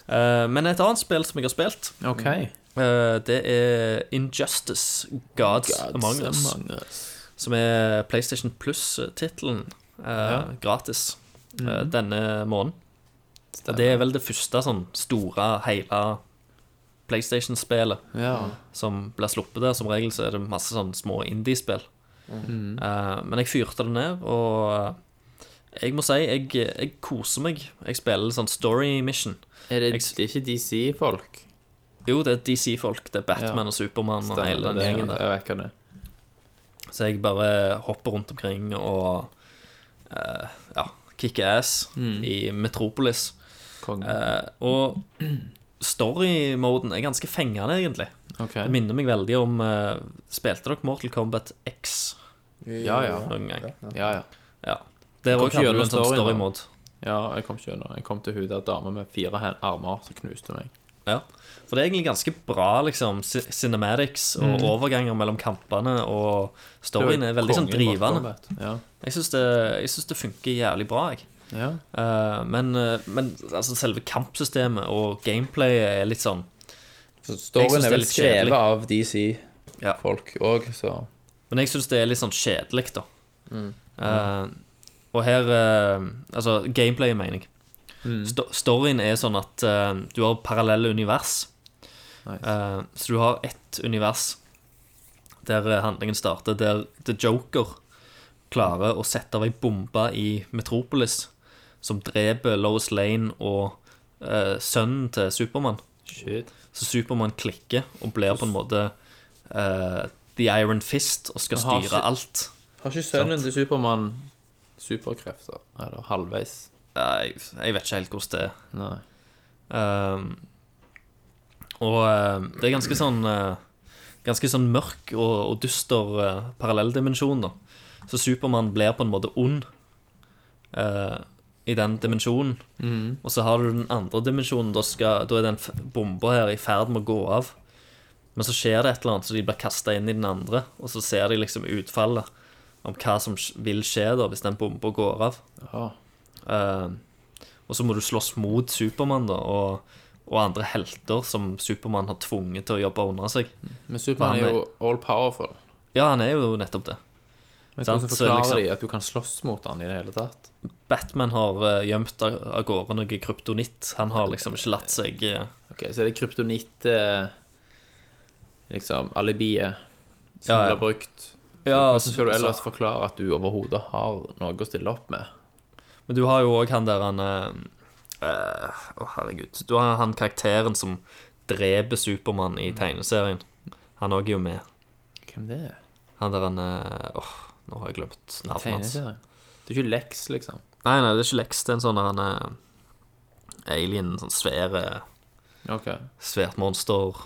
Uh, men et annet spill som jeg har spilt, okay. uh, det er Injustice Gods, Among Us. Among Us. Som er PlayStation Plus-tittelen. eh, Gratis eh, denne måneden. Stemmer. det er vel det første sånn store, hele PlayStation-spillet Ja. som blir sluppet der. Som regel så er det masse sånn små indie-spill. Eh, men jeg fyrte det ned, og jeg må si jeg, jeg koser meg. Jeg spiller sånn story mission. Er det, Jeg- det er ikke DC-folk? Jo, det er DC-folk. Det er Batman Ja. og Supermann og hele den gjengen der. Jeg vet hva det er. Så jeg bare hopper rundt omkring og uh, ja, kicker ass i Metropolis. Eh, og story-moden er ganske fengende, egentlig. Okay. Det minner meg veldig om uh, Spilte dere Mortal Kombat X Ja, ja. noen gang? Ja, ja. Ja. Ikke hadde gjennom en sånn story-mode. Ja, jeg kom ikke gjennom. Jeg kom til hun der dama med fire armer som knuste meg. Ja. For det er egentlig ganske bra, liksom. Cinematics og Mm. overganger mellom kampene, og storyen er veldig sånn drivende. Ja. Jeg syns det, det funker jævlig bra, jeg. ja. Uh, men, eh, men altså, selve kampsystemet og gameplayet er litt sånn Så storyen er vel skrevet av DC-folk Ja. òg, så Men jeg syns det er litt sånn kjedelig, da. Eh, og her uh, Altså, gameplayet, mener jeg. Sto storyen er sånn at uh, du har parallelle univers. Nice. Uh, så du har ett univers der eh, handlingen starter, der The Joker klarer å sette av ei bombe i Metropolis som dreper Lois Lane og uh, sønnen til Supermann. Så Supermann klikker og blir på en måte uh, The Iron Fist og skal styre ikke- alt. Har ikke sønnen til Supermann superkrefter? Eller halvveis? Jeg, jeg vet ikke helt hvordan det er. Nei. Um, og uh, det er ganske sånn uh, ganske sånn mørk og, og dyster uh, parallelldimensjon, da. Så Supermann blir på en måte ond eh, i den dimensjonen. Og så har du den andre dimensjonen, da, skal, da er den bomba her i ferd med å gå av. Men så skjer det et eller annet, så de blir kasta inn i den andre, og så ser de liksom utfallet om hva som vil skje da hvis den bomba går av. Ja. Eh, og så må du slåss mot Supermann da, og, og andre helter som Supermann har tvunget til å jobbe under seg. Men Supermann er jo all powerful. Ja, han er jo nettopp det. Men hvordan forklarer liksom- de at du kan slåss mot han i det hele tatt? Batman har eh, gjemt av, gårde noe kryptonitt. Han har liksom ikke latt seg eh, Ok, Så er det kryptonitt eh, Liksom alibiet som Ja, ja. blir brukt. Ja, Hvordan skal du ellers forklare at du overhodet har noe å stille opp med? Men du har jo òg han der han Å, uh, oh, herregud. Du har han karakteren som dreper Supermann i tegneserien. Han òg er jo med. Hvem det er? Han der han eh, Åh, nå har jeg glemt navnet hans. Det er ikke Lex, liksom. Nei, nei, det er ikke Lex. Det er en sånn han eh, alien, sånn svære okay. Svært monster.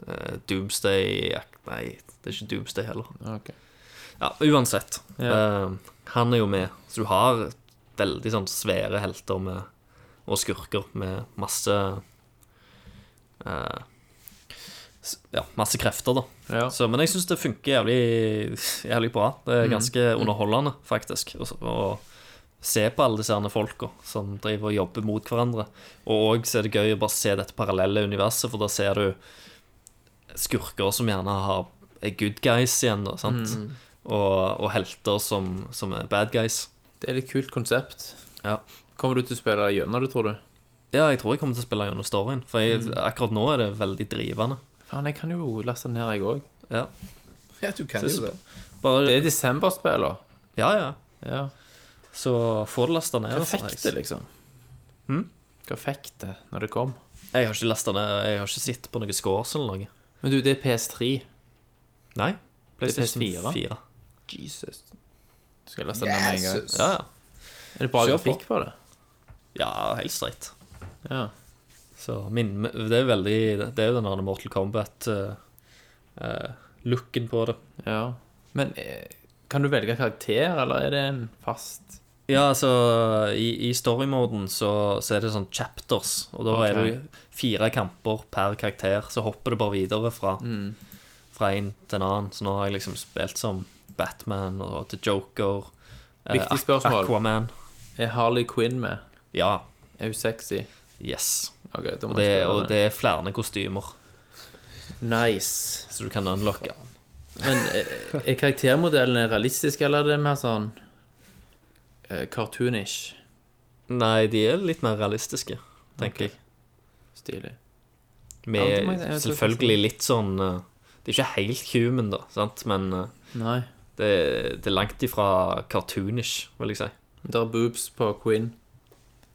Uh, Doomsday Nei, det er ikke Doomsday heller. Okay. Ja, uansett. Ja. Uh, han er jo med. Så du har veldig sånn svære helter med, og skurker med masse eh, Ja, masse krefter, da. Ja. Så, men jeg syns det funker jævlig, jævlig bra. Det er ganske underholdende, faktisk. Å se på alle disse folka som driver og jobber mot hverandre. Og òg er det gøy å bare se dette parallelle universet, for da ser du skurker som gjerne har, er good guys igjen, da, sant? Og, og helter som, som er bad guys. Det er et litt kult konsept. Ja. Kommer du til å spille gjennom det, tror du? ja, jeg tror jeg kommer til å spille gjennom storyen, for jeg, akkurat nå er det veldig drivende. Faen, jeg kan jo laste den ned, jeg òg. Ja. Ja, du kan jo det. Bare, Det er desemberspill, da. ja, ja. Ja. Så få det lasta ned. Hva fikk det, liksom? Hva fikk det når det kom? Jeg har ikke lasta ned Jeg har ikke sett på noen scores eller noe. Men du, det er PS3. Nei. Det er PlayStation PS4. 4. Jesus. Skal jeg lese den med en gang? Jesus. Ja, ja. Er det bra Kjør på. grafikk på det? ja, helt streit. Ja. Så min, det er veldig Det er jo den der Mortal Kombat-looken på det. ja. Men eh, kan du velge karakter, eller er det en fast Ja, altså I, i story-moden så, så er det sånn chapters, og da er det fire kamper per karakter. Så hopper det bare videre fra Mm. Fra en til en annen. Så nå har jeg liksom spilt som Batman og til Joker. eh, Viktig spørsmål. Aquaman. Er Harley Quinn med? Ja. Er hun sexy? Yes. Ok, Og det, og det er flere kostymer, Nice. så du kan unlocke. Men eh, er karaktermodellene realistiske, eller er det mer sånn uh, cartoonish? Nei, de er litt mer realistiske, tenker jeg. Stilig. Med selvfølgelig litt sånn uh, Det er ikke helt human, da, sant? men uh, Nei. Det, det er langt ifra cartoonish, vil jeg si. Det er boobs på Quinn.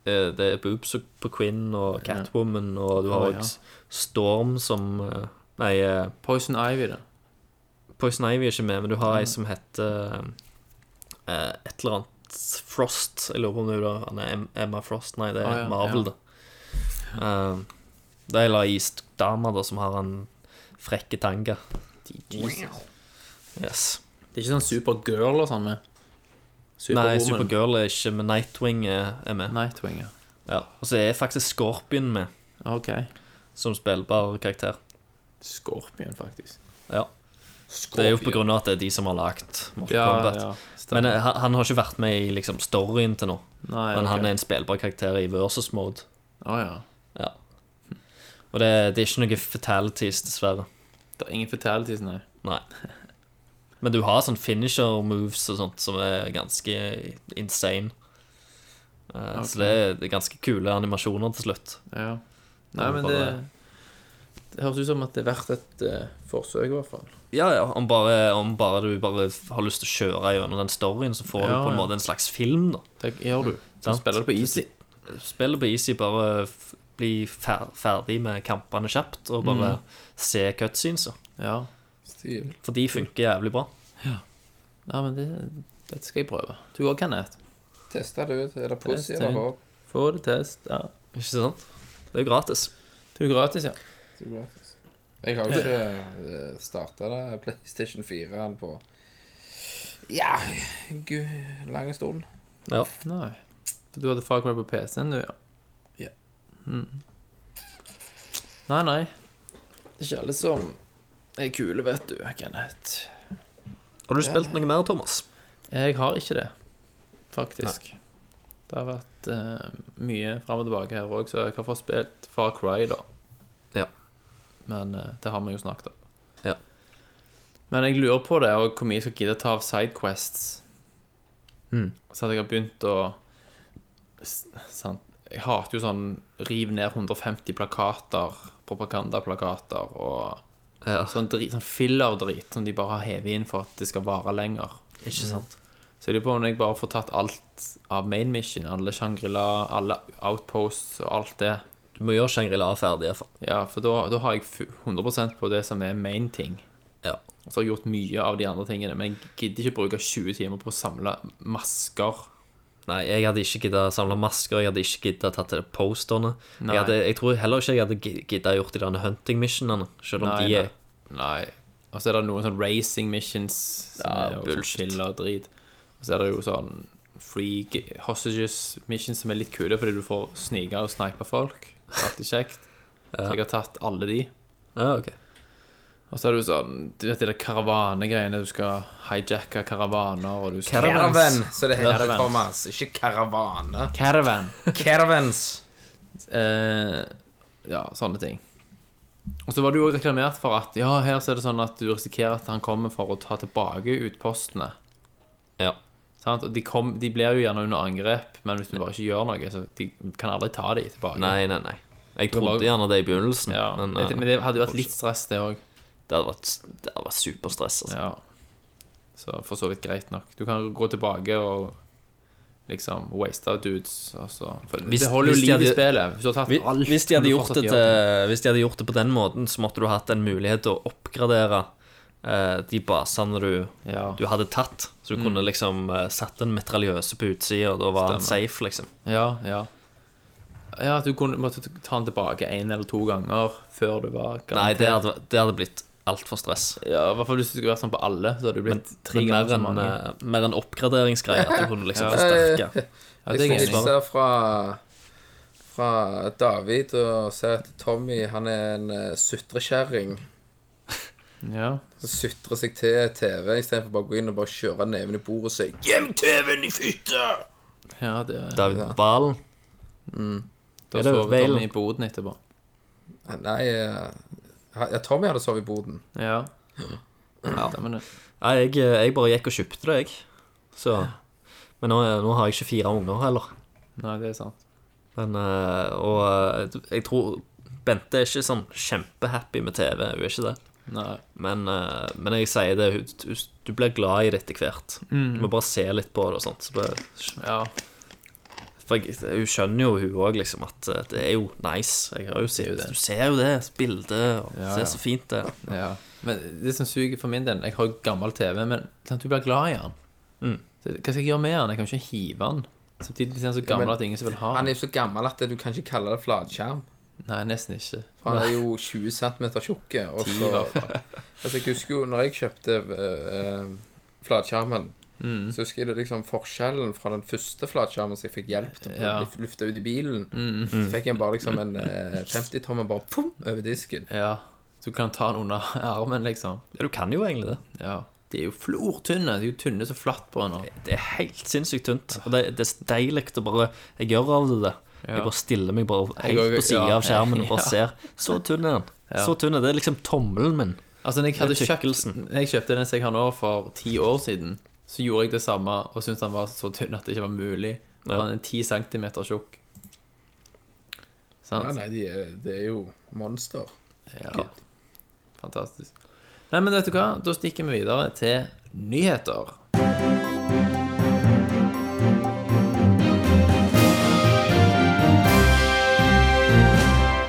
Eh, Det er boobs på Quinn og Catwoman, og du har òg også ja. Storm som eh, Nei, eh, Poison Ivy, da. Poison Ivy er ikke med, men du har ei som heter et eller annet Frost. Jeg lurer på om det er er Emma Frost. Nei, det er Å, ja, Marvel, ja. det. Uh, det er ei dame da som har en frekke tanga. Yes. Det er ikke sånn Supergirl og sånn med? Nei. Supergirl er ikke med. Nightwing er, er med. Nightwing, ja. Ja. Og så er faktisk Scorpion med, Ok. som spillbar karakter. Scorpion, faktisk. Ja. Det er jo på grunn av at det er de som har lagd Mortal Ja, Kombat. ja. Men eh, han, han har ikke vært med i liksom storyen til nå. Nei, Men han ok. er en spillbar karakter i versus mode. Å ja. Ja. Og det, det er ikke noe fatalities, dessverre. Det er ingen fatalities, nei. Nei. <laughs> Men du har sånn finisher moves og sånt som er ganske insane. Okay. Så det er, ganske kule animasjoner til slutt. Ja. Nei, men det Det høres ut som at det er verdt et uh, forsøk, i hvert fall. Ja, ja, om bare, om bare du bare har lyst til å kjøre gjennom den storyen, så får du på en ja. måte en slags film, da. Det gjør du. Så sånn? spiller du på easy. Spiller på Easy bare bli fer ferdig med kampene kjapt, og bare se cutscenes. Ja. For de funker jævlig bra. Ja, men det, dette skal jeg prøve. Du òg, Kenneth. Teste det ut. Er det pussy eller ja. håp? Få det test. Ja. Ikke sant? Det er jo gratis. Det er jo gratis, ja. Det er gratis. Jeg har jo ikke starta det PlayStation 4 på Ja, gud, lang stund. Ja. Nei. Du hadde Far Cry på PC-en, du, ja. Ja. Mm. Nei, nei. Det er ikke alle som er kule, vet du, Kenneth. Har du spilt noe mer, Thomas? Jeg har ikke det, faktisk. Det har vært uh, mye fram og tilbake her òg, så jeg har fått spilt Far Cry, da. Ja. Men uh, det har vi jo snakket om. Ja. Men jeg lurer på det, og hvor mye jeg skal gidde å ta av Sidequests. Mm. Så at jeg har begynt å sant? Jeg hater jo sånn riv ned 150 plakater, propagandaplakater og Ja. sånn, drit, sånn filler-drit som de bare har hevet inn for at det skal vare lenger. Ikke sant? Så jeg lurer på om jeg bare får tatt alt av main mission, alle Shangri-La, alle outposts og alt det. Du må gjøre Shangri-La ferdig, iallfall. Ja, for da, da har jeg 100% på det som er main ting. Ja. Og så har jeg gjort mye av de andre tingene, men jeg gidder ikke bruke 20 timer på å samle masker. Nei, jeg hadde ikke gidda samle masker, jeg hadde ikke gidda tatt til posterne. Jeg, hadde, jeg tror heller ikke jeg hadde gidda gjort de der hunting missionene, selv om Nei, de er nei. nei. Og så er det noen sånn racing missions Ja, bullshit. og drit. Og så er det jo sånn free hostages missions som er litt kule fordi du får snike og snipe folk. Alltid kjekt. Så jeg har tatt alle de. Ja, ok. Og så er det jo sånn Du vet de der karavanegreiene. Du skal hijacke karavaner, og du skal Caravan, så det heter Caravans. Thomas. Ikke karavane. Caravan. Caravans. <laughs> Eh, ja, sånne ting. Og så var det jo reklamert for at ja, her så er det sånn at du risikerer at han kommer for å ta tilbake utpostene. Ja. Sant? Og de, kom, de blir jo gjerne under angrep, men hvis du bare ikke gjør noe, så de kan aldri ta de tilbake. Nei, nei, nei. Jeg trodde gjerne det i begynnelsen, Ja, men, men, eh, men det hadde jo vært litt stress, det òg. Det hadde vært, det hadde vært superstress. Altså. Ja. Så for så vidt greit nok. Du kan gå tilbake og liksom waste out dudes. Altså. Hvis- det holder jo liv i spillet. Hvis Hvis, alt hvis, de det til, hvis de hadde gjort det på den måten, så måtte du hatt en mulighet til å oppgradere eh, de basene du, Ja. du hadde tatt. Så du kunne liksom eh, satt en metraljøse på utsida, og da var han safe, liksom. Ja, ja. Ja, at du kunne, måtte ta den tilbake én eller to ganger før du var Nei, det hadde, det hadde blitt altfor stress. Ja, I hvert fall hvis det skulle vært sånn på alle, så hadde det blitt tre ganger mer så en, mange. eh, mer en oppgraderingsgreie, at du kunne liksom forsterke. Ja, det er jeg hilse fra, fra David og ser at Tommy han er en uh, sutrekjerring. Ja. Som sutrer seg til TV istedenfor bare å gå inn og bare kjøre neven i bordet og si 'Gjem TV-en i fitta!' ja, det David Valen. Da Er det sover Valen? Tommy i boden etterpå. Nei, eh, ja, Tommy hadde sovet i boden. Ja. Stemmer det. Nei, jeg, eh, jeg bare gikk og kjøpte det, jeg. Så Men nå, nå har jeg ikke fire unger heller. Nei, det er sant. Men, eh, og eh, jeg tror Bente er ikke sånn kjempehappy med TV, hun er ikke det. Nei. Men, eh, men jeg sier det, hun- du blir glad i det etter hvert. Du må bare se litt på det og sånt. Så bare, Ja. For jeg, hun skjønner jo, hun òg, liksom, at eh, det er jo nice. Jeg har jo sett, du ser jo det, bildet, og Ja, det ja. er så fint, det. ja. Men det som suger for min del Jeg har jo gammel TV, men sant, du blir glad i den. Mm. Hva skal jeg gjøre med den? Jeg kan ikke hive den. Samtidig er han så gammel men at ingen vil ha Han er så gammel at du kan ikke kalle det flatskjerm. Nei, nesten ikke. For han er jo 20 cm tjukk. Altså, jeg husker jo når jeg kjøpte uh, flatskjermen, Mm. så husker jeg det liksom forskjellen fra den første flatskjermen som jeg fikk hjelp til å Ja. lufte ut i bilen. Mm. Så fikk jeg bare liksom en eh, 50-tommer bare pum, over disken. Ja. Du kan ta den under <laughs> armen, liksom. Ja, du kan jo egentlig det. Ja. De er jo flortynne. De er jo tynne som flatbrønner. Det er helt sinnssykt tynt. Og det, det er deilig å bare Jeg gjør av det. Jeg bare stiller meg bare helt går, på sida ja. av skjermen <laughs> og bare ser. Så tynn er den. Så tynn er Det er liksom tommelen min. Altså, når jeg, hadde kjøpt, når jeg kjøpte den som jeg har nå for ti år siden, så gjorde jeg det samme og syntes den var så tynn at det ikke var mulig. Ja. Han er ti centimeter tjukk. Ja, nei, det er, det er jo monster. Ja. Fantastisk. Nei, men vet du hva? Da stikker vi videre til nyheter.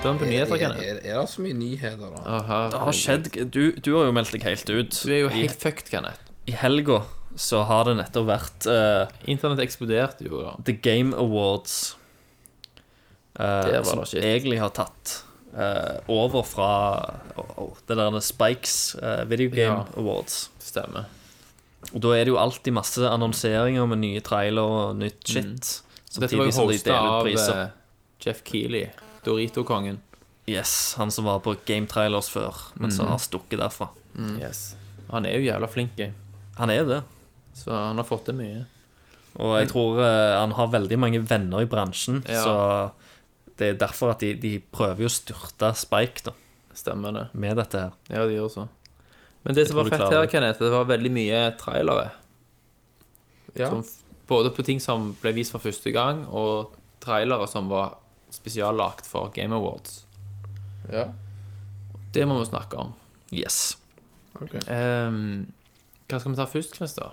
Er Er, er, er det så mye nyheter, da? Aha. Det har skjedd Du, du har jo meldt deg helt ut. Du er jo I, helt fucked, Kenneth. I helga så har det nettopp vært uh, Internett eksploderte jo. da. The Game Awards. Uh, Det var som da shit. egentlig har tatt uh, over fra oh, det der Spikes Video Game Ja. Awards. Stemmer. Og da er det jo alltid masse annonseringer med nye trailer og nytt shit. Så dette var jo de hosta av priser. Jeff Keeley, Dorito-kongen. Yes, han som var på Game Trailers før, men som har stukket derfra. Yes. Han er jo jævla flink, Han er det. Så han har fått til mye. Og jeg tror eh, han har veldig mange venner i bransjen, Ja. så det er derfor at de, de prøver jo å styrte Spike da, Stemmer det. med dette her. Ja, de gjør så. Men det som tror var du fett klarer her, det. Kenneth, det var veldig mye trailere. Ja. Som, f- både på ting som ble vist for første gang, og trailere som var spesiallagt for Game Awards. ja. Det må vi snakke om. Yes. Ok. Ehm, hva skal vi ta først, Christer?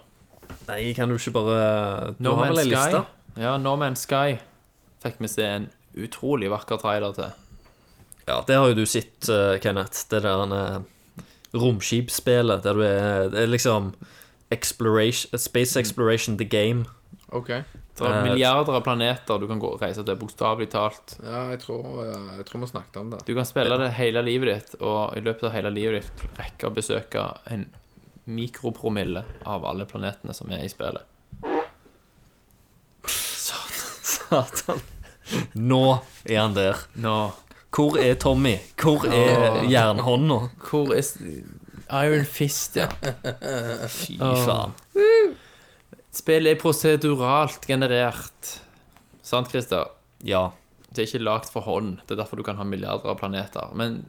Nei, kan du ikke bare Du No har vel ei liste? Ja, No Man's Sky fikk vi se en utrolig vakker trailer til. Ja, det har jo du sett, eh, Kenneth. Det der romskipspillet romskipsspillet der du er Det er liksom exploration, Space Exploration The Game. OK. Det er Eh, milliarder av planeter du kan gå og reise til, bokstavelig talt. Ja, jeg tror, jeg tror vi snakket om det. Du kan spille det hele livet ditt, og i løpet av hele livet ditt rekke å besøke en mikropromille av alle planetene som er i spillet. Satan. Nå er han der. Nå Hvor er Tommy? Hvor er jernhånda? Hvor er Iron Fist, ja. Fy faen. Spillet er proseduralt generert. Sant, Christer? Ja. Det er ikke lagd for hånd. Det er derfor du kan ha milliarder av planeter. Men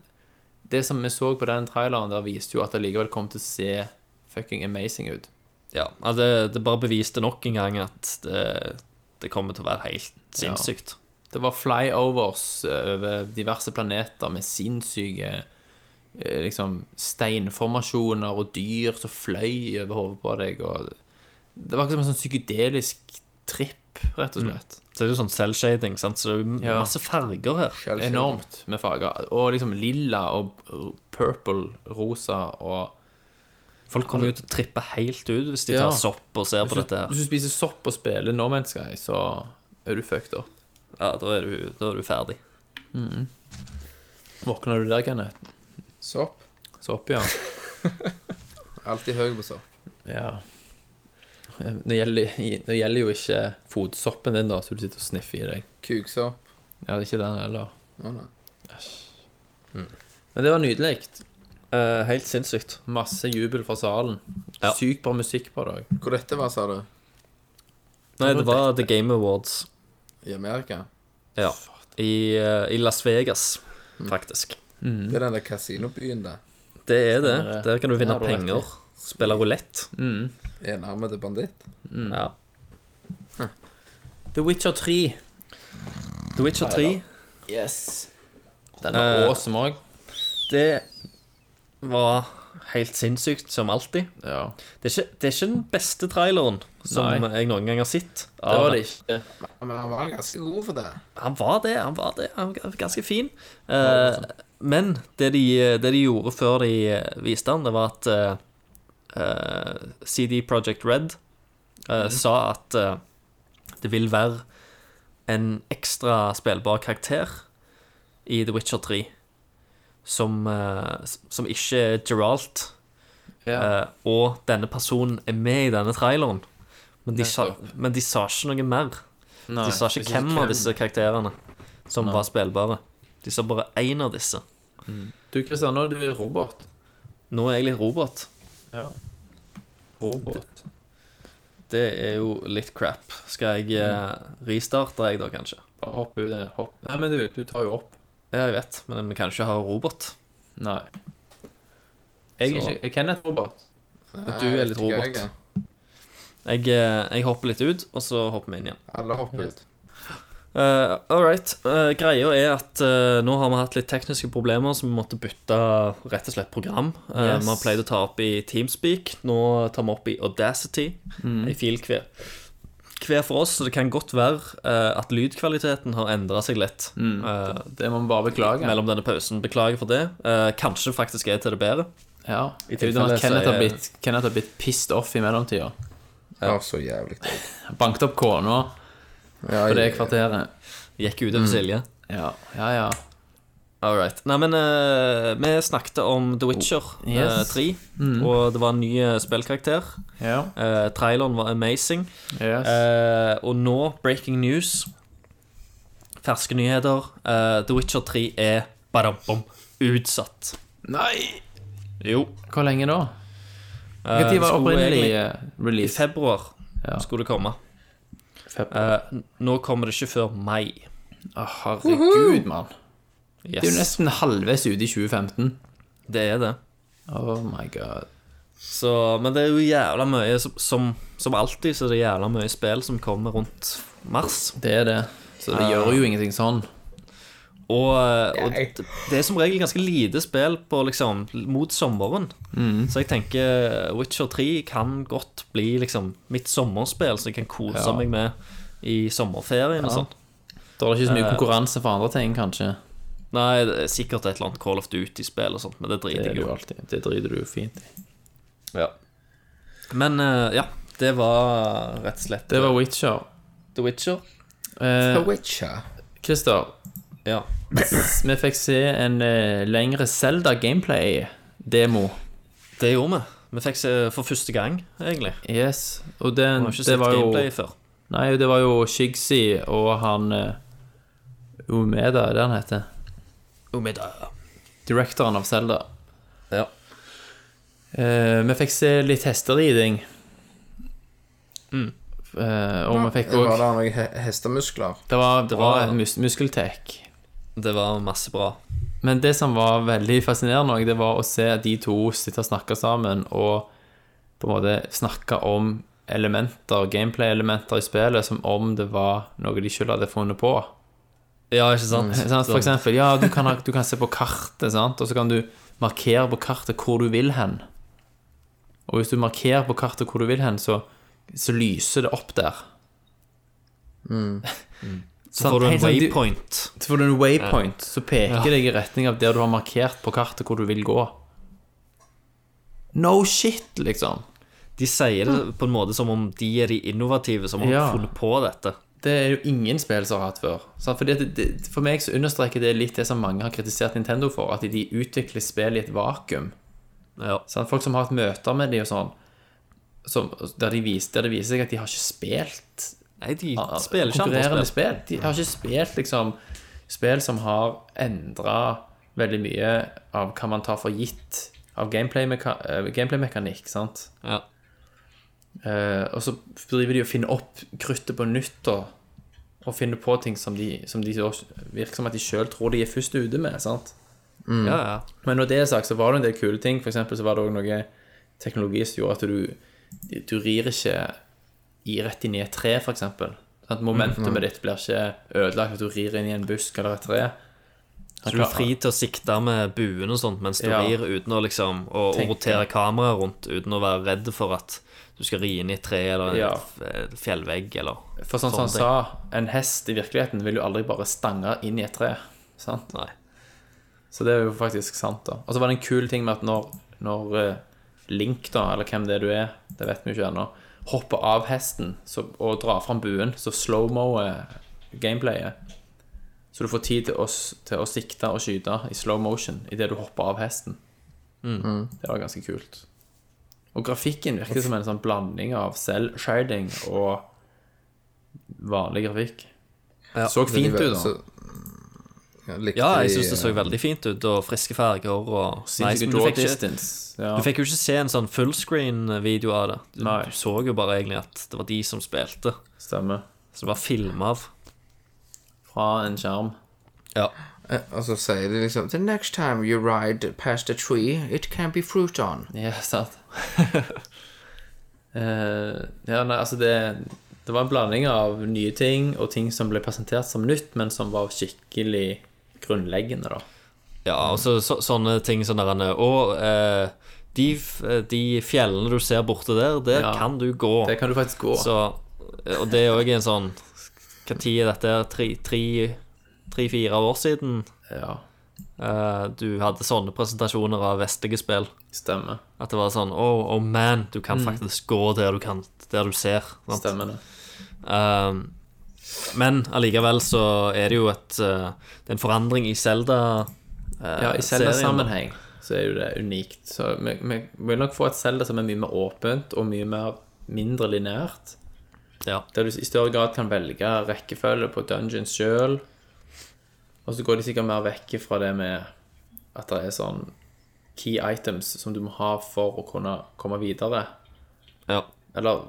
det som vi så på den traileren, der viste jo at det likevel kom til å se fucking amazing ut. ja. Altså, det, det bare beviste nok en gang at det, det kommer til å være helt sinnssykt. Det var flyovers eh, over diverse planeter med sinnssyke eh, liksom steinformasjoner og dyr som fløy over hodet på deg. Og det var ikke som en sånn psykedelisk tripp, rett og slett. Så det er jo sånn selvshading, sant? så det er Ja. masse farger her. Enormt med farger. Og liksom lilla og purple, rosa og Folk kommer jo til å trippe helt ut hvis de Ja. tar sopp og ser på dette her. Hvis du spiser sopp og spiller No Man's Sky, så er du fucked up. Ja, da er du, da er du ferdig. Våkner du der, Kenneth? Sopp. Sopp, ja. <laughs> Alltid høy på sopp. ja. Det gjelder, det gjelder jo ikke fotsoppen din, da, så du sitter og sniffer i deg. Kuksopp. Ja, det er ikke den heller. Æsj. Oh, mm. Men det var nydelig. Eh, helt sinnssykt. Masse jubel fra salen. Ja. Sykt bra musikk på det òg. Hvor dette var, sa du? Nei, det var The Game Awards. I Amerika? Ja. I, eh, i Las Vegas, faktisk. Det er den der kasinobyen der. Det er det. Der kan du vinne Ja, det er penger. Spille rulett. Enarmede banditt. Ja. The Witcher 3. The Witcher 3, Yes. Den er Eh, awesome òg. det var helt sinnssykt, som alltid. Ja. Det er, ikke, det er ikke den beste traileren som Nei. jeg noen gang har sett. Det var det ikke. Men han var ganske god for det. Han var det, han var det. Han var ganske fin. Eh, men det de, det de gjorde før de eh, viste han, det var at eh, eh, CD Project Red eh, sa at eh, det vil være en ekstra spillbar karakter i The Witcher 3 som, eh, som ikke er Geralt. Ja. Eh, og denne personen er med i denne traileren. Men de, sa, men de sa ikke noe mer. Nei, De sa ikke hvem av disse karakterene som Nei. var spillbare. De sa bare én av disse. Du, Kristian, nå er du robot. Nå er jeg litt robot. Ja. Robot. Det er jo litt crap. Skal jeg eh, restarte, jeg da, kanskje? Bare hopp ut. Hopp. Nei, men du, du tar jo opp. Ja, jeg vet, men vi kan ikke ha robot. Nei. Jeg er Så- ikke Kenneth robot. Du er litt robot. Jeg, eh, jeg hopper litt ut, og så hopper vi inn igjen. Alle hopper ut. Uh, all right. Eh, greia er at eh, nå har vi hatt litt tekniske problemer, så vi måtte bytte rett og slett program. Eh, Yes. Vi har pleid å ta opp i Teamspeak. Nå tar vi opp i Audacity. Mm. En fil hver. for oss, så det kan godt være uh, at lydkvaliteten har endra seg litt eh, Det må vi bare beklage. mellom denne pausen. Beklager for det. Uh, kanskje faktisk er til det bedre. Ja. I Uten at Kenneth har blitt, Kenneth har blitt pissed off i mellomtida. Ja, så jævlig dårlig. <laughs> Banket opp kona Ja, på det kvarteret. Gikk ut over Silje. Ja, ja, ja. All right. Nei, men uh, vi snakket om The Witcher eh, Yes. 3, og det var en ny eh, spillkarakter. Yeah. Eh, traileren var amazing. Yes. Eh, og nå, breaking news. Ferske nyheter. Eh, The Witcher 3 er badam-bom utsatt. Nei! Jo. Hvor lenge da? Når var opprinnelig eh, I februar Ja. skulle det komme. Eh, nå kommer det ikke før mai. Å, herregud, mann. Yes. Det er jo nesten halvveis ute i 2015. Det er det. Oh my god. Så, men det er jo jævla mye som, som, som alltid så er det jævla mye spill som kommer rundt mars. Det er det. Så det gjør jo ingenting sånn. Og, og det, det er som regel ganske lite spill på liksom mot sommeren. Så jeg tenker Witcher 3 kan godt bli liksom mitt sommerspill, så jeg kan kose Ja. meg med i sommerferien og Ja. sånn. Da er det ikke så mye konkurranse for andre ting, kanskje. Nei, det er sikkert et eller annet Call of Duty-spill og sånt, men det driter er jeg jo alltid. Det driter du jo fint i. Ja. Men eh, ja, det var rett og slett Det var Witcher. The Witcher. Eh, The Witcher. Christer, Ja. vi fikk se en eh, lengre Zelda-gameplay-demo. Det gjorde vi. Vi fikk se for første gang, egentlig. Yes. Og Vi har ikke det sett var jo gameplay før. Nei, det var jo Shigsy og han eh, Umeda, er det han heter? Omida. Directoren av Zelda. Ja. Eh, vi fikk se litt hesteriding. Eh, og vi fikk Var det noen he hestemuskler? Det var, det var mus muskeltek. Det var masse bra. Men det som var veldig fascinerende, det var å se de to sitte og snakke sammen og på en måte snakke om elementer, gameplay-elementer i spillet, som om det var noe de selv hadde funnet på. Ja, ikke sant? Sant? For eksempel, ja, du kan, du kan se på kartet, sant? og så kan du markere på kartet hvor du vil hen. Og hvis du markerer på kartet hvor du vil hen, så, så lyser det opp der. <laughs> Så får du en sånn, waypoint. Så får du en waypoint, så peker deg i retning av der du har markert på kartet hvor du vil gå. No shit, liksom. De sier det på en måte som om de er de innovative som har Ja. funnet på dette. Det er jo ingen spill som har hatt før. Det, det, for meg så understreker det litt det som mange har kritisert Nintendo for, at de utvikler spill i et vakuum. Ja. Folk som har hatt møter med de og sånn, som, der, de vis, der det viser seg at de har ikke spilt Nei, de ah, spiller ikke konkurrerende spill. De har ikke spilt liksom spill som har endra veldig mye av hva man tar for gitt av eh, gameplay-mekanikk, sant? Ja. Eh, og så driver de og finner opp kruttet på nytt og, og finner på ting som de, som de virker som at de sjøl tror de er først ute med. sant? ja, ja. Men når det er sagt, så var det en del kule ting. For eksempel så var det òg noe teknologi som gjorde at du, du rir ikke i rett inn i et tre, for eksempel. Sant? Momentumet ditt blir ikke ødelagt at du rir inn i en busk eller et tre. Så du er fri til å sikte med buen og sånt mens du Ja. rir uten å liksom å rotere kameraet rundt uten å være redd for at du skal ri inn i et tre eller en Ja. f- fjellvegg eller For sånn som han sa, en hest i virkeligheten vil jo aldri bare stange inn i et tre. Sant? Nei. Så det er jo faktisk sant, da. Og så var det en kul ting med at når, når eh, Link, da, eller hvem det er du er, det vet vi jo ikke ennå, hopper av hesten så, og drar fram buen, så slow-mo gameplayet. Så du får tid til å, til å sikte og skyte i slow motion idet du hopper av hesten. Det var ganske kult. Og grafikken virker som en sånn blanding av selv shading og vanlig grafikk. så fint ut, da. Så- Ja, Ja, jeg syns det så eh, veldig fint ut, og friske farger og nice, du draw fikk, ikke. Ja. du fikk jo ikke se en sånn fullscreen-video av det. Du, Nei. du så jo bare egentlig at det var de som spilte, Stemmer. som var filma av. Fra en skjerm. Ja. Eh, Og så sier de liksom The next time you ride past a tree, it can be fruit on. Ja, sant. uh, <laughs> ja, nei, altså det, det var en blanding av nye ting og ting som ble presentert som nytt, men som var skikkelig grunnleggende, da. Ja, og så, så, sånne ting som der Og eh, de, de fjellene du ser borte der, der Ja. kan du gå. Det kan du faktisk gå. Så, og det er òg en sånn Når er dette? Tre-fire tre, fire år siden Ja, eh, du hadde sånne presentasjoner av vestlige spill. stemmer. At det var sånn Oh, oh man, du kan faktisk gå der du, kan, der du ser. sant? Stemmer det. Um, men allikevel så er det jo et uh, Det er en forandring i Zelda Ja, i Zelda-sammenheng så er jo det unikt. Så vi, vi vil nok få et Zelda som er mye mer åpent og mye mer mindre lineært. Ja. Der du i større grad kan velge rekkefølge på dungeons sjøl. Og så går de sikkert mer vekk fra det med at det er sånn key items som du må ha for å kunne komme videre. ja. Eller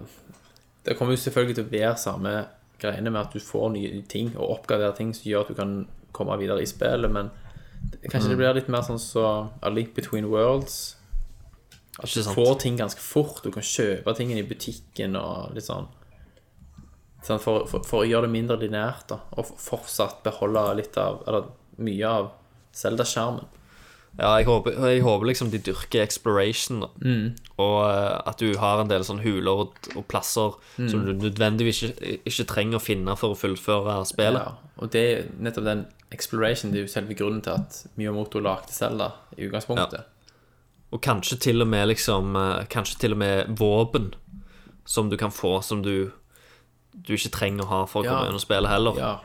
Det kommer jo selvfølgelig til å være samme greiene med at du får nye ting og oppgraderer ting som gjør at du kan komme videre i spillet, men kanskje det blir litt mer sånn så A Link Between Worlds. At du får ting ganske fort. Du kan kjøpe tingene i butikken og litt sånn. For, for, for å gjøre det mindre lineært, da. Og fortsatt beholde litt av Eller mye av Zelda-skjermen. Ja, jeg håper, jeg håper liksom de dyrker exploration, da. Mm. Og eh, at du har en del sånne huler og, og plasser Mm. som du nødvendigvis ikke, ikke trenger å finne for å fullføre spillet. Ja, og det er nettopp den exploration Det er jo selve grunnen til at Miyamoto lagde Zelda i utgangspunktet. Og kanskje til og med liksom eh, Kanskje til og med våpen som du kan få, som du du ikke trenger å ha for å Ja. komme og spille heller. Ja.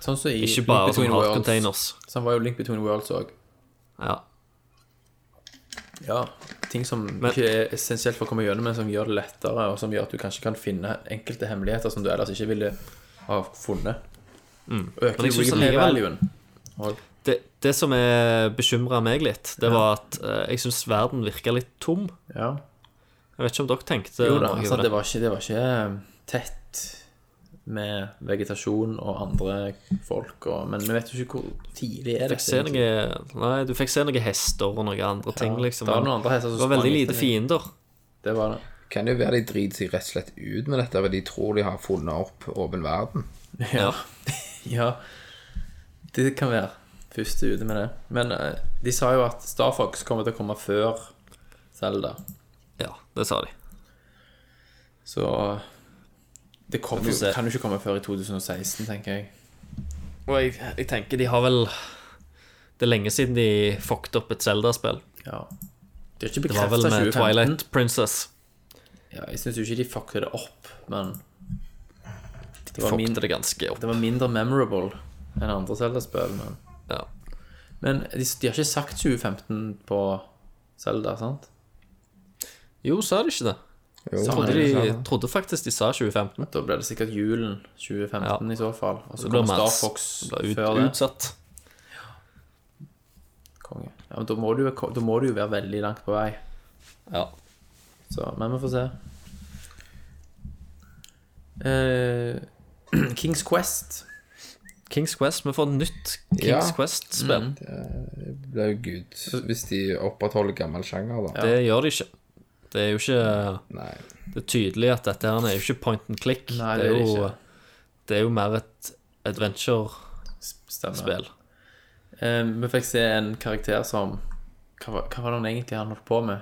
Sånn som i Ikke bare som hard-containers Sånn var jo Link Between Worlds òg. Ja. Ja. Ting som ikke er essensielt for å komme gjennom, men som gjør det lettere, og som gjør at du kanskje kan finne enkelte hemmeligheter som du ellers ikke ville ha funnet. Mm. Øker Men jeg allikevel- Det, det som bekymra meg litt, det var at uh, jeg syns verden virka litt tom. Ja. Jeg vet ikke om dere tenkte Jo da, altså, det, var ikke, det var ikke eh, tett med vegetasjon og andre folk, og, men vi vet jo ikke hvor tidlig er det. er. noe, nei, du fikk se noen hester og noen andre ting, liksom. det var noen andre hester som det var veldig lite fiender. Det var det. Kan jo være de driter seg rett og slett ut med dette, for de tror de har funnet opp åpen verden. Ja. ja. <laughs> Det kan være første ute med det. Men eh, de sa jo at Star Fox kommer til å komme før Zelda. Ja, det sa de. Så det kommer jo, kan jo ikke komme før i 2016, tenker jeg. Og jeg, jeg tenker de har vel Det er lenge siden de fucket opp et Zelda-spill. Ja. De har ikke Det var vel med 2015. Twilight Princess. Ja, jeg syns jo ikke de fucket det opp, men De det fucket det ganske opp. det var mindre memorable enn andre Zelda-spill. Men, Ja. men de, de har ikke sagt 2015 på Zelda, sant? Jo, sa de ikke det? Jo, Trodde, de- de, trodde faktisk de sa 2015. Da ble det sikkert julen 2015 i så fall. Og så Det kommer Star mars. Fox Det ble ut, før det. utsatt. Konge. Ja, men da må, du, jo- da må du jo være veldig langt på vei. Ja. Så, men vi får se. Eh, <clears throat> Kings Quest. Kings Quest. Vi får nytt Kings Ja. Mm. Quest-spill. Det blir jo good hvis de opprettholder gammel sjanger, da. Det gjør de ikke. Det er jo ikke Nei. Det er tydelig at dette her er jo ikke point and click. Nei, det, det er er jo, det er jo mer et adventure-spill. Eh, vi fikk se en karakter som Hva var, hva var det han egentlig han holdt på med?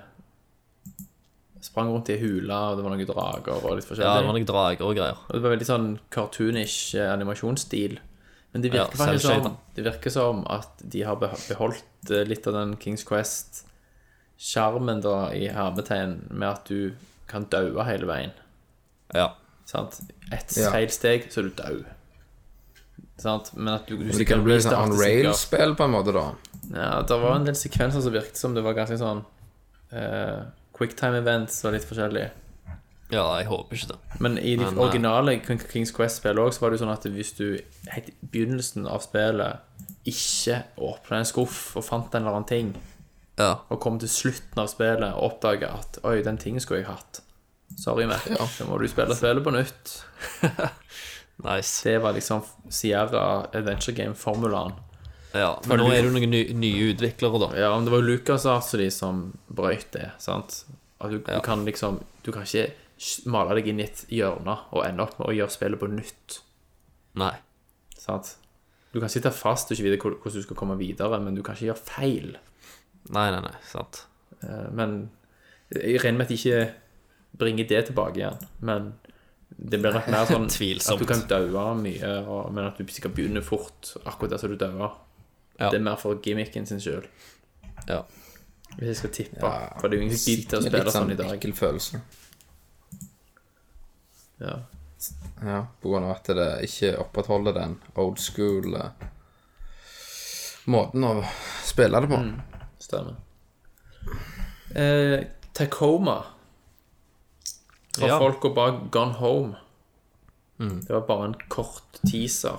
Sprang rundt i ei hule, og det var noen drager og litt Ja, det var noen drager og greier. Og det var veldig sånn cartoonish eh, animasjonsstil. Men det virker faktisk som. Det virker som at de har beholdt eh, litt av den Kings Quest-sjarmen da i hermetegn med at du kan daue hele veien. Ja. Sant? Ett Ja. feil steg, så er du død. Sant? Men at du, du det kan bli sånn on rail-spill, på en måte, da. Ja, det var en del sekvenser som virket som det var ganske sånn uh, quicktime events og litt forskjellig. ja, jeg håper ikke det. Men i de Men, eh, originale Kings Quest-spillene også, så var det jo sånn at hvis du helt i begynnelsen av spillet ikke åpna en skuff og fant en eller annen ting, Ja. og kom til slutten av spillet og oppdaga at oi, den tingen skulle jeg hatt. Sorry, Mac. Da må du spille spillet på nytt. <laughs> Nice. Det var liksom Sierra Adventure Game-formulaen. Ja, men nå er det jo noen ny, nye utviklere, da. Ja, men det var jo Lucas altså de som brøyt det, sant? At du, Ja. du kan liksom Du kan ikke male deg inn i et hjørne og ende opp med å gjøre spillet på nytt. Nei. Sant? Du kan sitte fast og ikke vite hvordan du skal komme videre, men du kan ikke gjøre feil. Nei, nei, nei. Sant. Eh, Men jeg regner med at de ikke bringer det tilbake igjen. Men det blir nok mer <laughs> sånn Tvilsomt. at du kan daue mye, og, men at du sikkert begynner fort akkurat der som du dauer. Ja. Det er mer for gimmicken sin sjøl. Ja. Hvis jeg skal tippe. Ja, for det er jo ingen som til å spille sånn sånn i dag. ekkel følelse. Ja. Ja, på grunn av at det ikke opprettholder den old school eh, måten å spille det på. Stemmer. Eh, Tacoma. Fra Ja. folka bak Gone Home. Det var bare en kort teaser.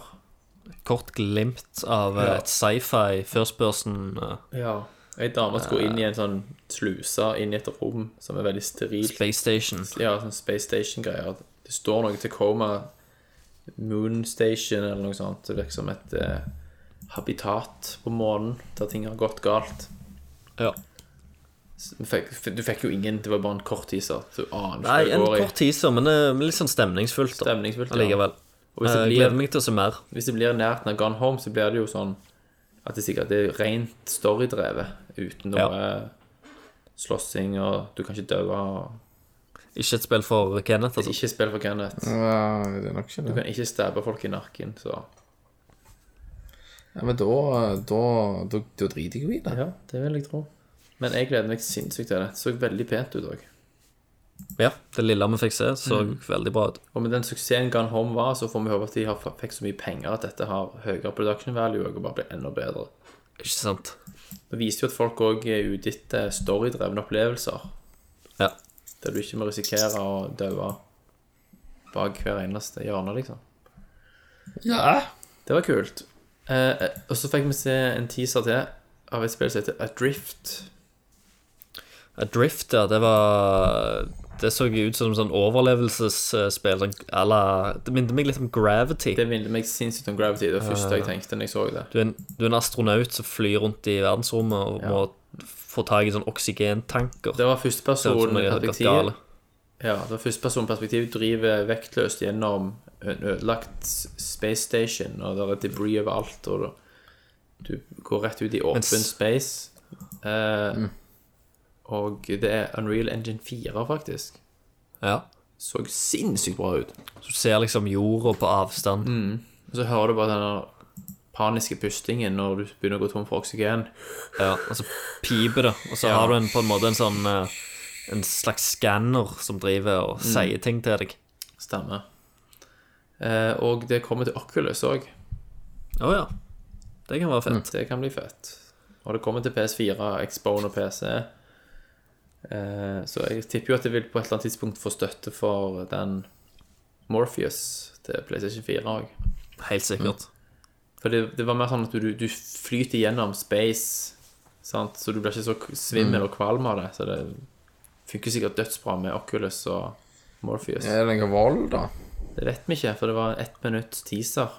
Kort glimt av eh, Ja. et sci-fi first person eh, Ja. Ei dame skulle inn i en sånn sluse inn i et rom som er veldig sterilt. space station. Ja, sånn Space Station-greier. Det står noe Tacoma Moon Station eller noe sånt. Det virker som et eh, habitat på månen der ting har gått galt. Ja. Du fikk, du fikk jo ingen, det var bare en kort teaser. Du aner Nei, en det kort teaser, men det er litt sånn stemningsfullt. da. Stemningsfullt, ja. Allikevel. Og hvis det blir- gleder meg til å se mer. Hvis det blir nært når Gone Home, så blir det jo sånn at det sikkert det er rent storydrevet, uten noe Ja. slåssing, og du kan ikke dø. og- Ikke et spill for Kenneth, altså. Ikke et spill for Kenneth. Ja, det er nok ikke Du kan ikke stabbe folk i nakken, så Ja, men da, da, da, da driter jeg jo i det. Ja, det vil jeg tro. Men jeg gleder meg sinnssykt til det. Det så veldig pent ut òg. Ja, det lille vi fikk se, så Mm. veldig bra ut. Og med den suksessen Gone Home var, så får vi håpe at de har fikk så mye penger at dette har høyere production value og bare blir enda bedre. Ikke sant? Det viser jo at folk òg er ute etter storydrevne opplevelser. Ja. Der du ikke må risikere å daue bak hver eneste hjørne, liksom. Ja. Det var kult. Eh, og så fikk vi se en teaser til av et spill som heter Adrift. Adrift, ja, det var Det så ut som sånn overlevelsesspill. Sånn, eller, det minnet meg litt om Gravity. Det minner meg sinnssykt om Gravity. Det var første jeg tenkte når jeg så det. Du er, en, du er en astronaut som flyr rundt i verdensrommet og Ja. må få tak i sånn oksygentanker. Det var førstepersonperspektiv. Ja, det var førstepersonperspektiv. Driver vektløst gjennom en ødelagt space station, og det er debris overalt, og du, går rett ut i åpen space. mm. Og det er Unreal Engine 4, faktisk. Ja. Så sinnssykt bra ut. Så du ser liksom jorda på avstand. Mm. Og så hører du bare den paniske pustingen når du begynner å gå tom for oksygen. Ja, og så piper det, og så Ja. har du en, på en måte en sånn eh, En slags skanner som driver og Mm. sier ting til deg. Stemmer. Eh, og det kommer til Oculus òg. Å ja. Det kan være fett. Det kan bli fett. Og det kommer til PS4, Expone og PC. Eh, så jeg tipper jo at det vil på et eller annet tidspunkt få støtte for den Morpheus til PlayStation 4 òg. Helt sikkert. For det, det var mer sånn at du, du flyter gjennom space, sant? så du blir ikke så svimmel og kvalm av det. Så det funker sikkert dødsbra med Oculus og Morpheus. Er det noe vold, da? Det vet vi ikke, for det var ett minutts teaser.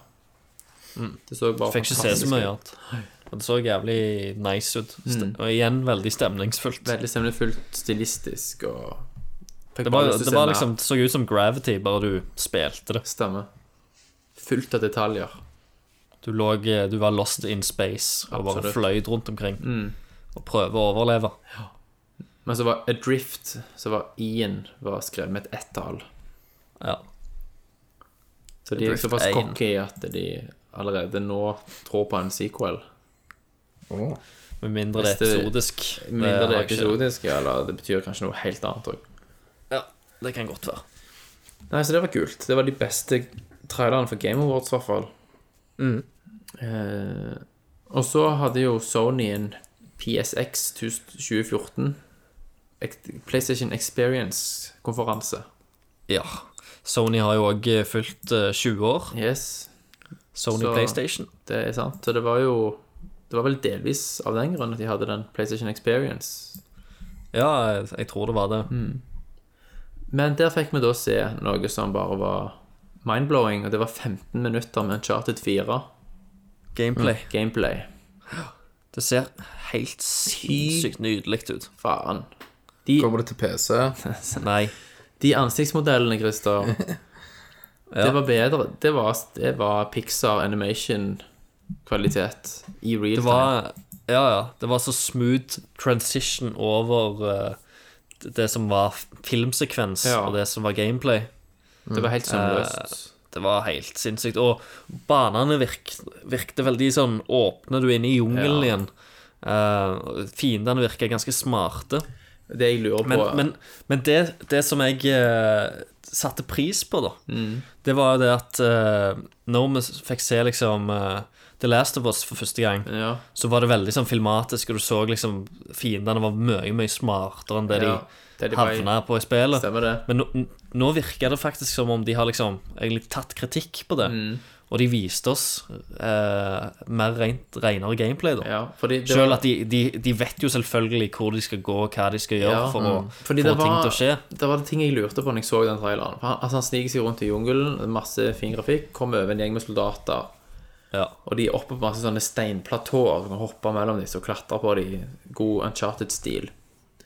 Det så bare Mm. Fikk ikke se så mye annet. Og det så jævlig nice ut. Mm. Og igjen veldig stemningsfullt. Mm. Veldig stemningsfullt, stilistisk og Det, var, det var liksom, så ut som Gravity, bare du spilte det. Stemmer. Fullt av detaljer. Du, lå, du var lost in space og bare Absolutt. fløyd rundt omkring. Og prøvde å overleve. Men så var Adrift, så var I-en var skrevet med et ett-tall. Ja. Så de er såpass cocky at de allerede nå tror på en sequel. Oh. Med mindre det er episodisk. Mindre det er episodisk, ja, eller det betyr kanskje noe helt annet òg. Ja, det kan godt være. Nei, så det var kult. Det var de beste trailerne for Game Awards, i hvert fall. Mm. Eh, og så hadde jo Sony en PSX 2014 PlayStation Experience-konferanse. Ja. Sony har jo òg fylt eh, 20 år. Yes, Sony Så- PlayStation. det er sant. Så det var jo Det var vel delvis av den grunn at de hadde den PlayStation Experience. Ja, jeg, jeg tror det var det. Mm. Men der fikk vi da se noe som bare var mind-blowing, og det var 15 minutter med Uncharted 4 Gameplay. gameplay. Det ser helt sinnssykt nydelig ut. Faen. De, Kommer det til PC? Nei. De ansiktsmodellene, Christer, <laughs> det var bedre. Det var, det var Pixar animation-kvalitet i real Det var Ja, ja. Det var så smooth transition over uh, det som var filmsekvens, Ja. og det som var gameplay. Det var helt sømløst. Det var helt sinnssykt. Og banene virk, virkte veldig sånn Åpner du inne i jungelen Ja. igjen. Uh, fiendene virker ganske smarte. Det jeg lurer på men, men det, det som jeg eh, satte pris på, da, Mm. det var jo det at eh, når vi fikk se liksom eh, The Last of Us for første gang, Ja. så var det veldig sånn filmatisk, og du så liksom fiendene var mye, mye smartere enn det Ja, de de havna på i spillet. Stemmer det. Men nå, nå virker det faktisk som om de har liksom egentlig tatt kritikk på det. Mm. Og de viste oss eh, mer rent, renere gameplay, da. Ja, det Selv var- at de, de, de vet jo selvfølgelig hvor de skal gå, hva de skal gjøre Ja, for mm. å Fordi få ting var- til å skje. Det var det ting jeg lurte på når jeg så den traileren. For han, altså han sniker seg rundt i jungelen, masse fin grafikk, kommer over en gjeng med soldater. Ja. Og de er oppe på masse sånne steinplatåer. Du kan hoppe mellom disse og klatre på de i god uncharted-stil.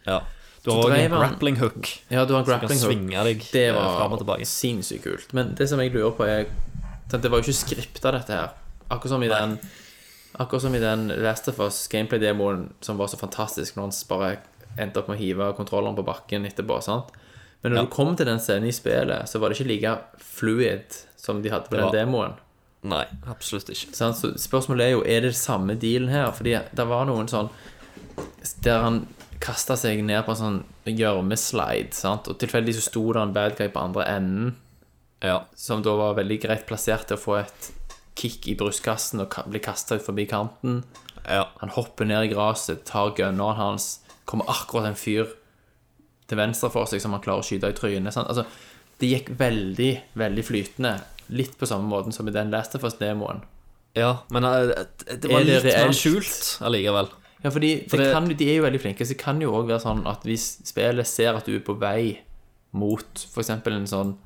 ja. Du har òg en grappling hook. Ja, du har en grappling hook. svinge deg Det eh, var sinnssykt kult. Men det som jeg lurer på, er Det var jo ikke skripta, dette her. Akkurat som i den Akkurat som i den Last of Us gameplay-demoen som var så fantastisk når han bare endte opp med å hive kontrolleren på bakken etterpå. sant? Men når Ja. du kom til den scenen i spillet, så var det ikke like fluid som de hadde på den demoen. Nei, absolutt ikke. Så spørsmålet er jo er det samme dealen her. Fordi det var noen sånn Der han kasta seg ned på en sånn gjørmeslide, og tilfeldigvis så sto det en bad guy på andre enden, Ja. som da var veldig greit plassert til å få et kick i brystkassen og bli kasta ut forbi kanten. ja. Han hopper ned i gresset, tar gunneren hans, kommer akkurat en fyr til venstre for seg som han klarer å skyte i trynet. Sant? Altså, det gikk veldig, veldig flytende. Litt på samme måten som i den Last of Us-demoen. ja. Men eh, det var Er litt mer skjult allikevel. Ja, fordi det det- kan, de er jo veldig flinke, så det kan jo òg være sånn at hvis spillet ser at du er på vei mot f.eks. en sånn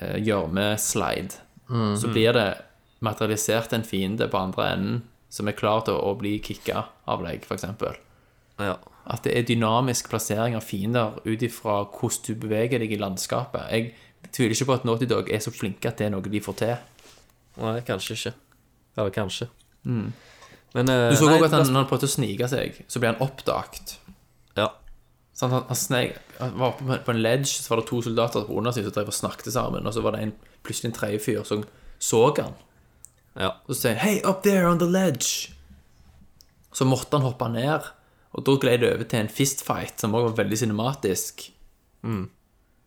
uh, gjørmeslide, så blir det materialisert en fiende på andre enden som er klar til å, bli kicka av deg, f.eks. Ja. At det er dynamisk plassering av fiender ut ifra hvordan du beveger deg i landskapet. Jeg tviler ikke på at Naughty Dog er så flinke at det er noe de får til. Nei, kanskje ikke. Eller kanskje. Men uh, Du så òg at han, når han prøvde å snike seg, så ble han oppdaget. Ja. Han, han, snek, han var på- på en ledge, så var det to soldater på undersiden som drev og snakket sammen, og så var det en, plutselig en tredje fyr som så han. ja. Og så sier han 'Hey, up there on the ledge'. Så måtte han hoppe ned, og da gled det over til en fistfight, som også var veldig cinematisk.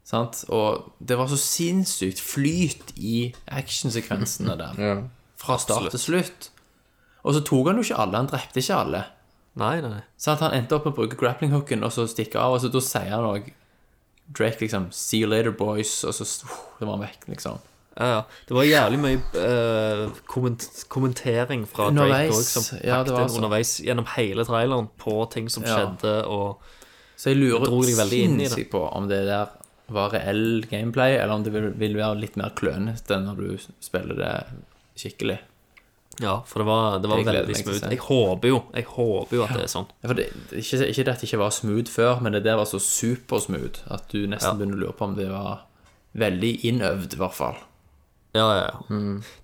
Sant? Og det var så sinnssykt flyt i actionsekvensene der. Ja. Fra start til slutt. Og så tok han jo ikke alle, han drepte ikke alle. Nei, nei. Så at han endte opp med å bruke grappling-hooken og så stikke av, og så da sier han òg Drake liksom 'See you later, boys', og så uh, så var han vekk, liksom. Ja, ja. Det var jævlig mye eh, komment kommentering fra Drake Underveis, òg, som ja, det pakte var så. underveis gjennom hele traileren på ting som Ja. skjedde, og Så jeg lurer dro deg veldig inn i det. sinnssykt på om det der var reell gameplay, eller om det vil, vil være litt mer klønete når du spiller det skikkelig. Ja, for det var, det var Jeg gleder veldig meg til å smooth. se. Jeg håper jo Jeg håper jo at det er sånn. Ja, for det, det- ikke, ikke det at det ikke var smooth før, men det der var så supersmooth at du nesten begynner å lure på om det var veldig innøvd, i hvert fall. Ja, ja, ja.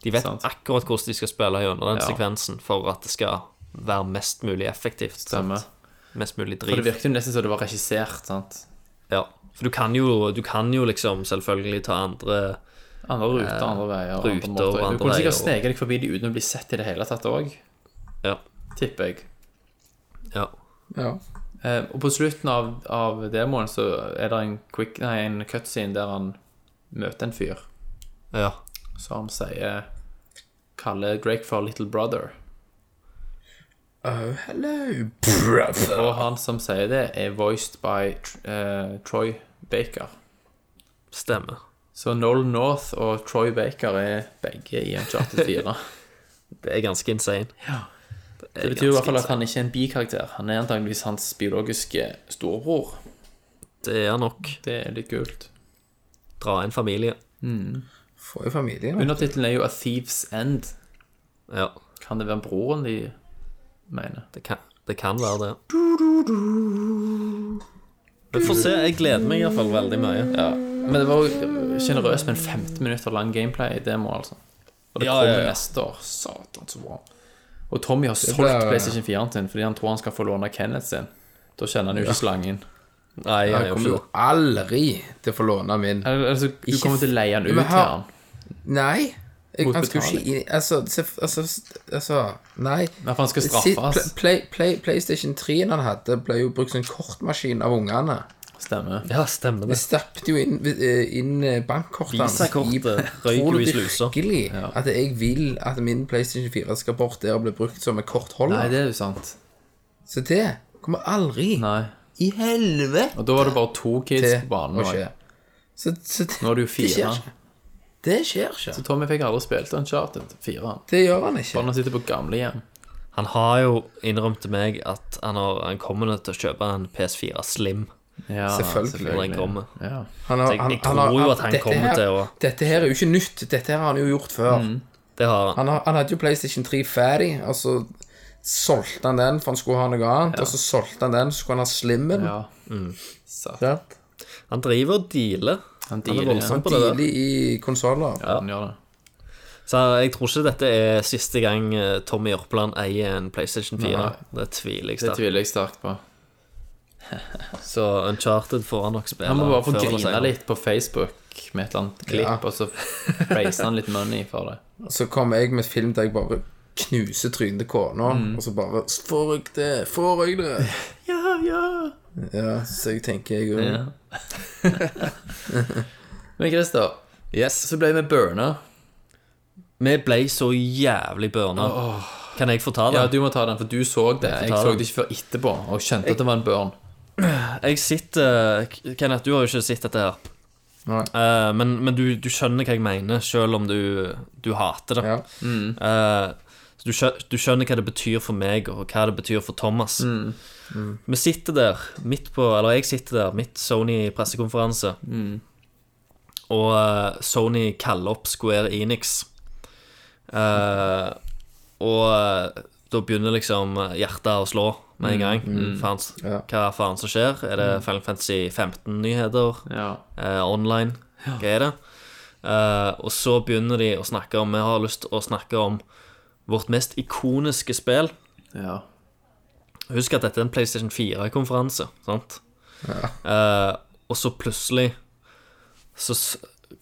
De vet sant. akkurat hvordan de skal spille gjennom den Ja. sekvensen for at det skal være mest mulig effektivt. sant? Stemmer. Mest mulig For det virket jo nesten som det var regissert. sant? Ja. For du kan, jo, du kan jo liksom selvfølgelig ta andre Andre ruter, andre veier. ruter andre måter. andre Du kunne sikkert sneke deg forbi de uten å bli sett i det hele tatt òg, Ja. tipper jeg. ja. Ja. Eh, og på slutten av, av demoen så er det en, quick, nei, en cutscene der han møter en fyr ja. som sier Kaller Drake for Little Brother. Oh, hello. brother. Og han som sier det, er voiced by uh, Troy Baker. Stemmer. Så Noel North og Troy Baker er begge i Uncharted 4. <laughs> Det er ganske insane. Ja. Det betyr i hvert fall at han ikke er en bikarakter. Han er antageligvis hans biologiske storebror. Det er nok Det er litt kult. dra inn familie. Får jo familie. Undertittelen er jo A Thief's End. Ja, Kan det være broren de mener? det kan, det kan være det. Vi får se. Jeg gleder meg iallfall veldig mye. Ja. Men det var sjenerøst med en 15 minutter lang gameplay-demo, altså. Og det Ja, kommer ja, ja. neste år. Satan, så bra. Og Tommy har solgt blir- PlayStation 4-en sin fordi han tror han skal få låne Kenneth sin. Da kjenner han jo ikke slangen. Nei, jeg Jeg er kommer jo aldri til å få låne min. Altså, du Ikke kommer til å leie han ut til har- han. Nei. Jeg, han skal jo ikke inn Altså, altså, altså Nei. Men for han skal straffes. Play, play, PlayStation 3 han hadde, ble jo brukt som kortmaskin av ungene. Stemmer. Ja, stemmer Vi det. stappet jo inn, eh, inn eh, bankkortene Visakortet røyk Tror jo du i slusa. virkelig at jeg vil at min PlayStation 4 skal bort der og bli brukt som en kortholder? Nei, det er jo sant. Så det kommer aldri Nei. i helvete Og da var det bare to kids til på banen. å også. Så, så det, Nå er det jo det skjer fire. ikke. Det skjer ikke. Så Tommy fikk aldri spilt Uncharted 4. Det gjør han ikke. Bare han sitter på gamlehjem. Han har jo innrømt til meg at han, har, han kommer til å kjøpe en PS4 Slim Ja, Selvfølgelig. selvfølgelig. kommer. Ja. Han har, Så jeg- han, jeg han tror har- jo at han kommer her, til å- Dette her er jo ikke nytt. Dette her har han jo gjort før. Det har han. Han, har, han hadde jo PlayStation 3 ferdig, og så solgte han den for han skulle ha noe annet. Og så solgte han den, så skulle han ha slimmen. ja. Sant? Han driver og dealer. Han Han er dealer, voldsom ja. på det Han dealer i konsoller. Ja, han gjør det. Så jeg tror ikke dette er siste gang eh, Tommy Jørpeland eier en PlayStation 4. Nei. Det tviler jeg sterkt på. <laughs> Så Uncharted får han nok spille. Han må bare få grine litt på Facebook med et eller annet klipp, Ja. og så raiser han litt money for det. <laughs> Så kommer jeg med et film der jeg bare knuser trynet til kona, Mm. og så bare Får jeg det? Får jeg det? <laughs> Ja, ja. Ja, så jeg tenker jeg òg. ja. Men Christer, Yes. så ble vi burna. Vi ble så jævlig burna. Kan jeg få ta det? Ja, du må ta den, for du så det. Jeg, Jeg så det ikke før etterpå, og skjønte at det var en burn. Jeg sitter Kenneth, du har jo ikke sett dette her. Nei. Eh, men men du, du skjønner hva jeg mener, selv om du, du hater det. Ja. Eh, så du, du skjønner hva det betyr for meg, og hva det betyr for Thomas. Vi sitter der, midt på Eller jeg sitter der, midt Sony-pressekonferanse. Og uh, Sony kaller opp Square Enix. Eh, og da begynner liksom hjertet å slå med en gang. Faen, Ja. Hva faen som skjer? Er det Final Fantasy 15-nyheter? Ja. eh, online. Hva er det? Eh, og så begynner de å snakke om Vi har lyst til å snakke om vårt mest ikoniske spill. ja. Husk at dette er en PlayStation 4-konferanse, sant? Eh, og så plutselig så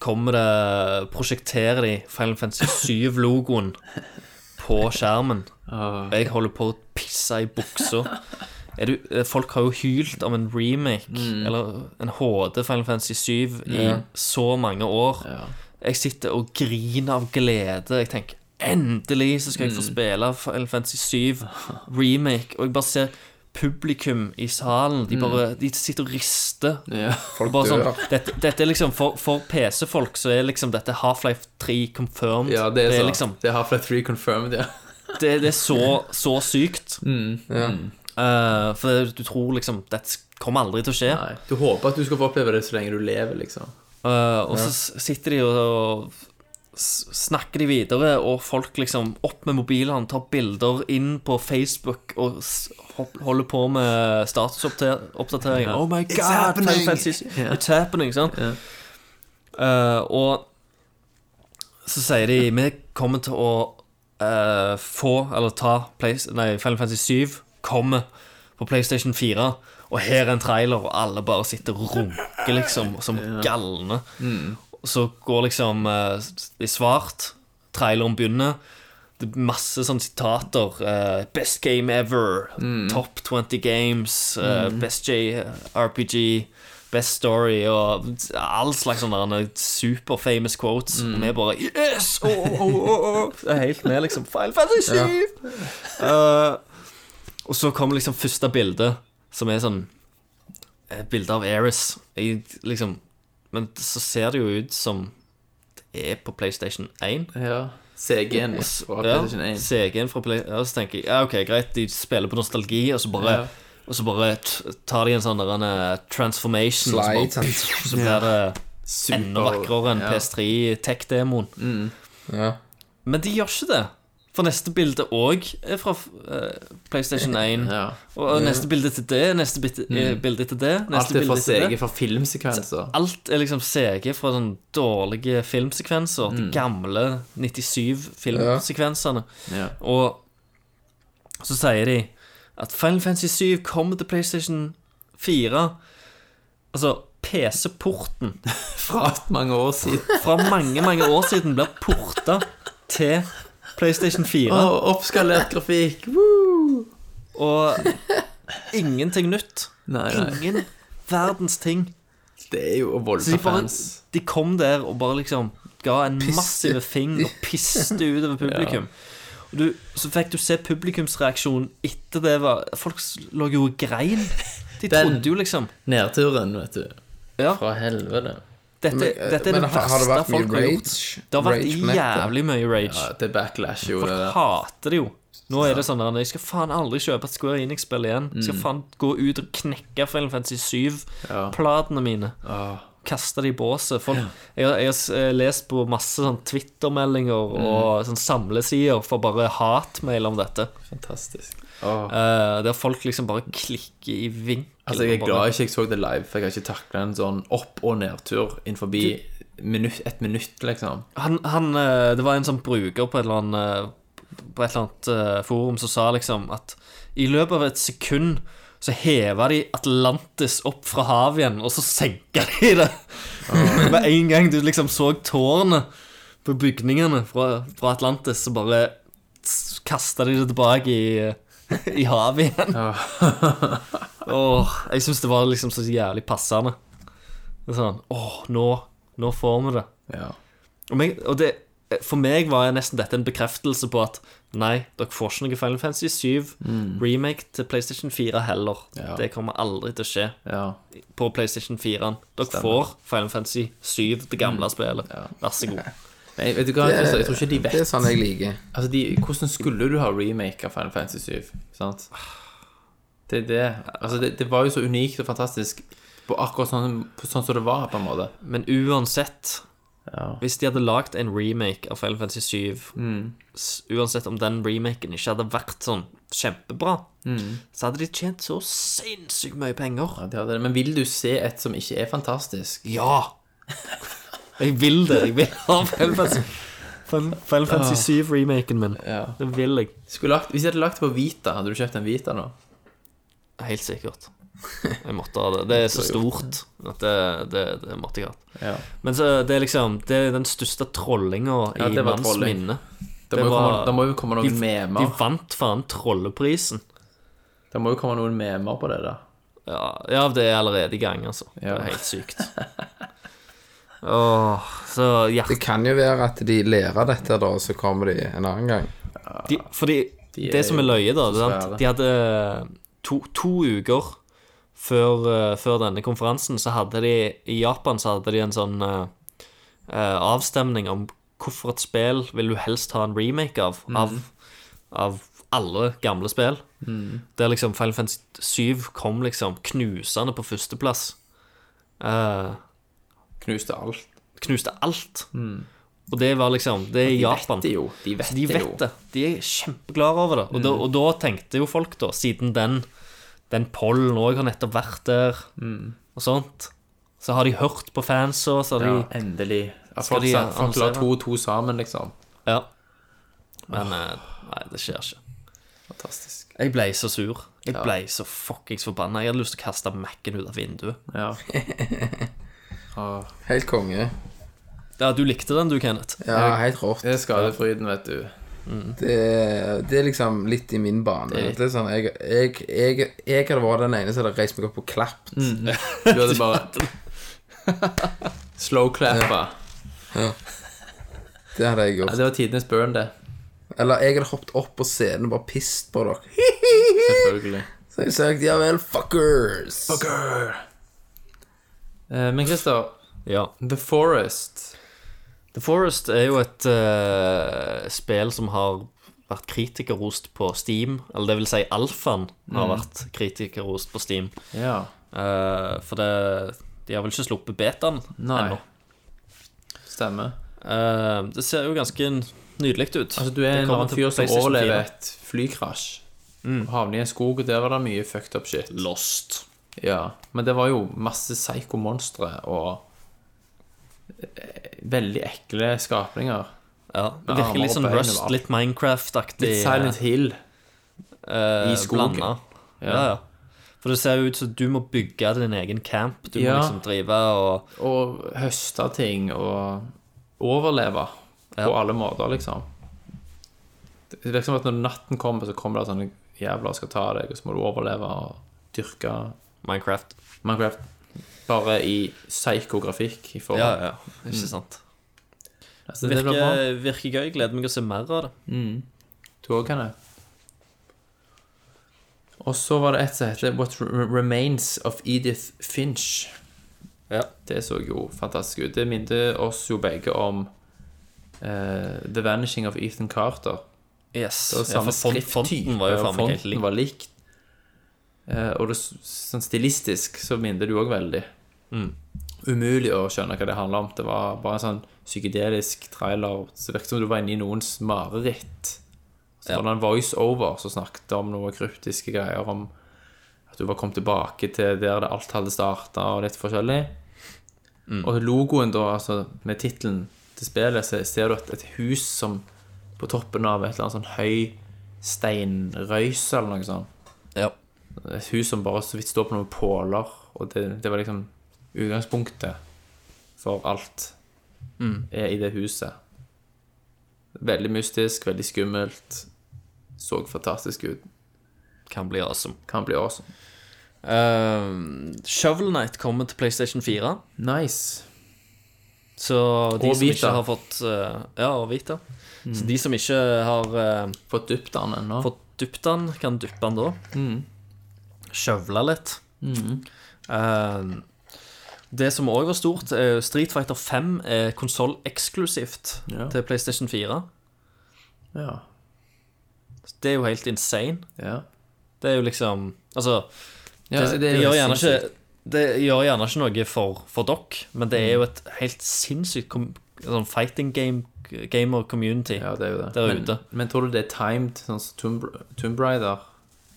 kommer det Prosjekterer de Final Fantasy 7-logoen <laughs> på skjermen. Og jeg holder på å pisse i buksa. Du, eh, folk har jo hylt om en remake, eller en HD Final Fantasy 7, i så mange år. Jeg sitter og griner av glede. Jeg tenker endelig så skal jeg få spille Final Fantasy 7 remake. Og jeg bare ser publikum i salen. De bare De sitter og rister. ja. Folk Bare sånn, dør. dette, dette er liksom For, for PC-folk så er liksom dette Half-Life 3 confirmed. ja det er, så. liksom Det er Half-Life 3 confirmed, ja. <laughs> det, det er så, så sykt. Ja. uh, for det, du tror liksom Dette kommer aldri til å skje. Nei. Du håper at du skal få oppleve det så lenge du lever, liksom. Uh, og så sitter de og, og snakker de videre, og folk liksom opp med mobilene, tar bilder inn på Facebook og holder på med statusoppdatering. Oh my god, It's happening! It's happening, sant? Uh, og så sier de Vi kommer til å uh, få, eller ta Place, nei, Final Fantasy 7 kommer på PlayStation 4. Og her er en trailer, og alle bare sitter og runker liksom som galne. Og så går liksom eh, i svart. Traileren begynner. Det er masse sånne sitater. eh, best game ever. Top 20 games. eh, Best JRPG. Best story og all slags sånne super famous quotes. Og vi bare Yes! Oh, oh, oh, oh. Det er helt med, liksom. Final Fantasy 7! Eh, og så kommer liksom første bilde, som er sånn Et bilde av Eris. Jeg, liksom, men så ser det jo ut som det er på PlayStation 1. Ja. CG-en fra PlayStation 1. CG-en fra Play... Ja, så tenker jeg ja, ok, greit, de spiller på nostalgi, og så bare, Ja. og så bare tar de en sånn der, en, eh, transformation, Slide, og så, bare, pff, så blir det enda vakrere enn ja. PS3 tech-demoen. Ja. Men de gjør ikke det. For neste bilde òg er fra eh, PlayStation 1. Ja. Og neste bilde til det, neste bilde, eh, bilde til det, Alt er fra bilde CG, fra filmsekvenser. Alt er liksom CG fra sånne dårlige filmsekvenser. De gamle 97-filmsekvensene. Ja. Og så sier de at Final Fantasy 7 kommer til PlayStation 4. Altså, PC-porten <laughs> Fra mange år siden. fra mange, mange år siden blir porta til PlayStation 4. Og oppskalert grafikk. Woo! Og ingenting nytt. Nei, nei. Ingen verdens ting. Det er jo Så de, fans. de kom der og bare liksom ga en massiv fing og piste utover publikum. Og du, så fikk du se publikumsreaksjon etter det var Folk lå jo og grein. De Den- trodde jo liksom Nedturen, vet du. Ja, Fra helvete. Dette, Men, eh, dette er men det verste folk har gjort. Det har vært Rage jævlig mye rage. Ja, det backlash jo Folk det hater det jo. Nå er det sånn at Jeg skal faen aldri kjøpe et Square Enix-spill igjen. Jeg skal faen gå ut og knekke Final Fantasy 7-platene mine. Kaste det i båset. Folk, jeg, jeg har eh, lest på masse sånn Twitter-meldinger og sånn samlesider for bare hatmail om dette. Fantastisk. Oh. Uh, der folk liksom bare klikker i vinkel. Altså, jeg er glad jeg ikke så det live, for jeg har ikke takla en sånn opp- og nedtur innenfor minutt, et minutt, liksom. han, han, eh, Det var en sånn bruker på et eller annet På et eller annet forum som sa liksom at i løpet av et sekund så hever de Atlantis opp fra havet igjen, og så senker de det. Med en gang du liksom så tårnet på bygningene fra, fra Atlantis, så bare kasta de det tilbake i, i havet igjen. Åh, jeg syns det var liksom så jævlig passende. Sånn Åh, nå, nå får vi det. Ja. Og, meg, og det, for meg var nesten dette en bekreftelse på at nei, dere får ikke noe Final Fantasy 7 remake til PlayStation 4 heller. Ja. Det kommer aldri til å skje ja. på PlayStation 4. Dere får Final Fantasy 7, det gamle spillet. Vær så god. <laughs> Nei, vet du hva, Det, altså, jeg tror ikke de vet det er sånn jeg liker. Altså, de, Hvordan skulle du ha remake av Final Fantasy 7? Sant? <sighs> Det er det. Altså, det, det var jo så unikt og fantastisk på akkurat sånn, på sånn som det var, på en måte. Men uansett Ja. Hvis de hadde lagd en remake av Final Fantasy 7, mm. uansett om den remaken ikke hadde vært sånn kjempebra, så hadde de tjent så sinnssykt mye penger. Ja, det hadde det. Men vil du se et som ikke er fantastisk? Ja! Jeg vil det. Jeg vil ha Final Fantasy, Final Final Fantasy 7-remaken min. Ja. Det vil jeg. Lagt, hvis jeg hadde lagt det på Vita, hadde du kjøpt en Vita nå? Helt sikkert. <laughs> Jeg måtte ha det. Det er så stort at det, det, det måtte jeg ha. Ja. Men så det er liksom Det er den største trollinga Ja, i det var manns trolling. minne. Det, Det må, var- komme, Det må jo komme noen De, de vant faen trolleprisen. Det må jo komme noen memer på det, da. Ja, ja, det er allerede i gang, altså. Det er helt sykt. <laughs> Åh, så hjert... Det kan jo være at de lærer dette, da, og så kommer de en annen gang. De, fordi De det som er løye, da, det er sant? de hadde to, to uker før, eh, før denne konferansen, så hadde de I Japan så hadde de en sånn uh, avstemning om hvorfor et spill vil du helst ha en remake av. Av, av alle gamle spill. Der liksom Final Fantasy 7 kom liksom knusende på førsteplass. Uh, Knuste alt. knuste alt. Og det var liksom Det er De Japan. vet det jo. De vet, De det jo. det. De er kjempeglade over det. Og, da, og da tenkte jo folk, da, siden den, den pollen òg har nettopp vært der, og sånt, så har de hørt på fansa, så har Ja, de endelig. Ja, folk, de sa- folk la to og to sammen, liksom. Ja. Men oh. nei, det skjer ikke. Fantastisk. Jeg ble så sur. Jeg ble så fuckings forbanna. Jeg hadde lyst til å kaste Mac-en ut av vinduet. Ja. <laughs> Helt konge. Ja, du likte den, du, Kenneth. Ja, helt rått. Det er skadefryden, vet du. Det, det er liksom litt i min bane. Det Det er sånn, jeg, jeg, jeg, jeg hadde vært den ene som hadde reist meg opp og klappet. <laughs> Du hadde bare Slow-clappa. Det hadde jeg Ja, gjort. det var tidenes burn, det. Eller jeg hadde hoppet opp på scenen og bare pist på dere. Selvfølgelig. <laughs> Så jeg sagt ja vel, fuckers. Eh, Men Christer, Ja. The Forest The Forest er jo et uh, spill som har vært kritikerrost på Steam. Eller det vil si, alfaen har vært kritikerrost på Steam. Ja. Uh, for det, de har vel ikke sluppet betaen ennå. Stemmer. Uh, det ser jo ganske nydelig ut. Altså, du er en annen fyr som overlever et flykrasj. Havner i en skog, og der var det mye fucked up shit. Lost. Ja, men det var jo masse psycho-monstre og veldig ekle skapninger. Ja, det virker litt sånn Rust, litt Minecraft-aktig. Litt Silent Hill. eh, i skogen. Ja. Ja. ja. For det ser jo ut som du må bygge din egen camp. Du Ja. må liksom drive og Og høste ting og overleve på alle måter, liksom. Det virker som at når natten kommer, så kommer det sånne jævler og skal ta deg, og så må du overleve og dyrke Minecraft. Minecraft. Bare i psykografikk. I forhold. Ja, ja, ikke sant. Altså, det blir bra. Virker, virker gøy. Gleder meg å se mer av det. Du òg kan det. Og så var det et som heter What Re- Remains of Edith Finch. Ja. Det så jo fantastisk ut. Det minte oss jo begge om eh, The Vanishing of Ethan Carter. Yes. Det var samme font- skrifttype, fonten var jo og faen meg helt fonten lik. var likt. Eh, og det, sånn stilistisk så minner det jo òg veldig. Mm. Umulig å skjønne hva det handler om. Det var bare en sånn psykedelisk trailer. Så det virket som du var inne i noens mareritt. Så Ja. var det en voice-over som snakket om noen kryptiske greier om at du var kommet tilbake til der det alt hadde starta, og litt forskjellig. Mm. Og logoen, da, altså med tittelen til spillet, så ser du et, et hus som på toppen av et eller annet sånn høy steinrøyse eller noe sånt. Ja. Et hus som bare så vidt står på noen påler, og det, det var liksom utgangspunktet for alt er i det huset. Veldig mystisk, veldig skummelt. Så fantastisk ut. Kan bli awesome. Kan bli awesome. Uh, Shovel Knight kommer til PlayStation 4. Nice. Så de Og som Vita. ikke har fått uh, Ja, og Vita. Så de som ikke har uh, Fått dypt den ennå. fått dypt den, kan dyppe den da. Skjøvle litt. Eh, det som òg var stort, er Street Fighter 5 er konsolleksklusivt Ja. til PlayStation 4. Ja. Det er jo helt insane. ja. Det er jo liksom Altså, ja det, det, er gjør gjerne ikke Det gjør gjerne ikke noe for, for dere, men det er jo et helt sinnssykt sånn fighting game gamer community. Ja, det er jo det. Der men, ute. men tror du det er timed, sånn som Tomb, Tomb Raider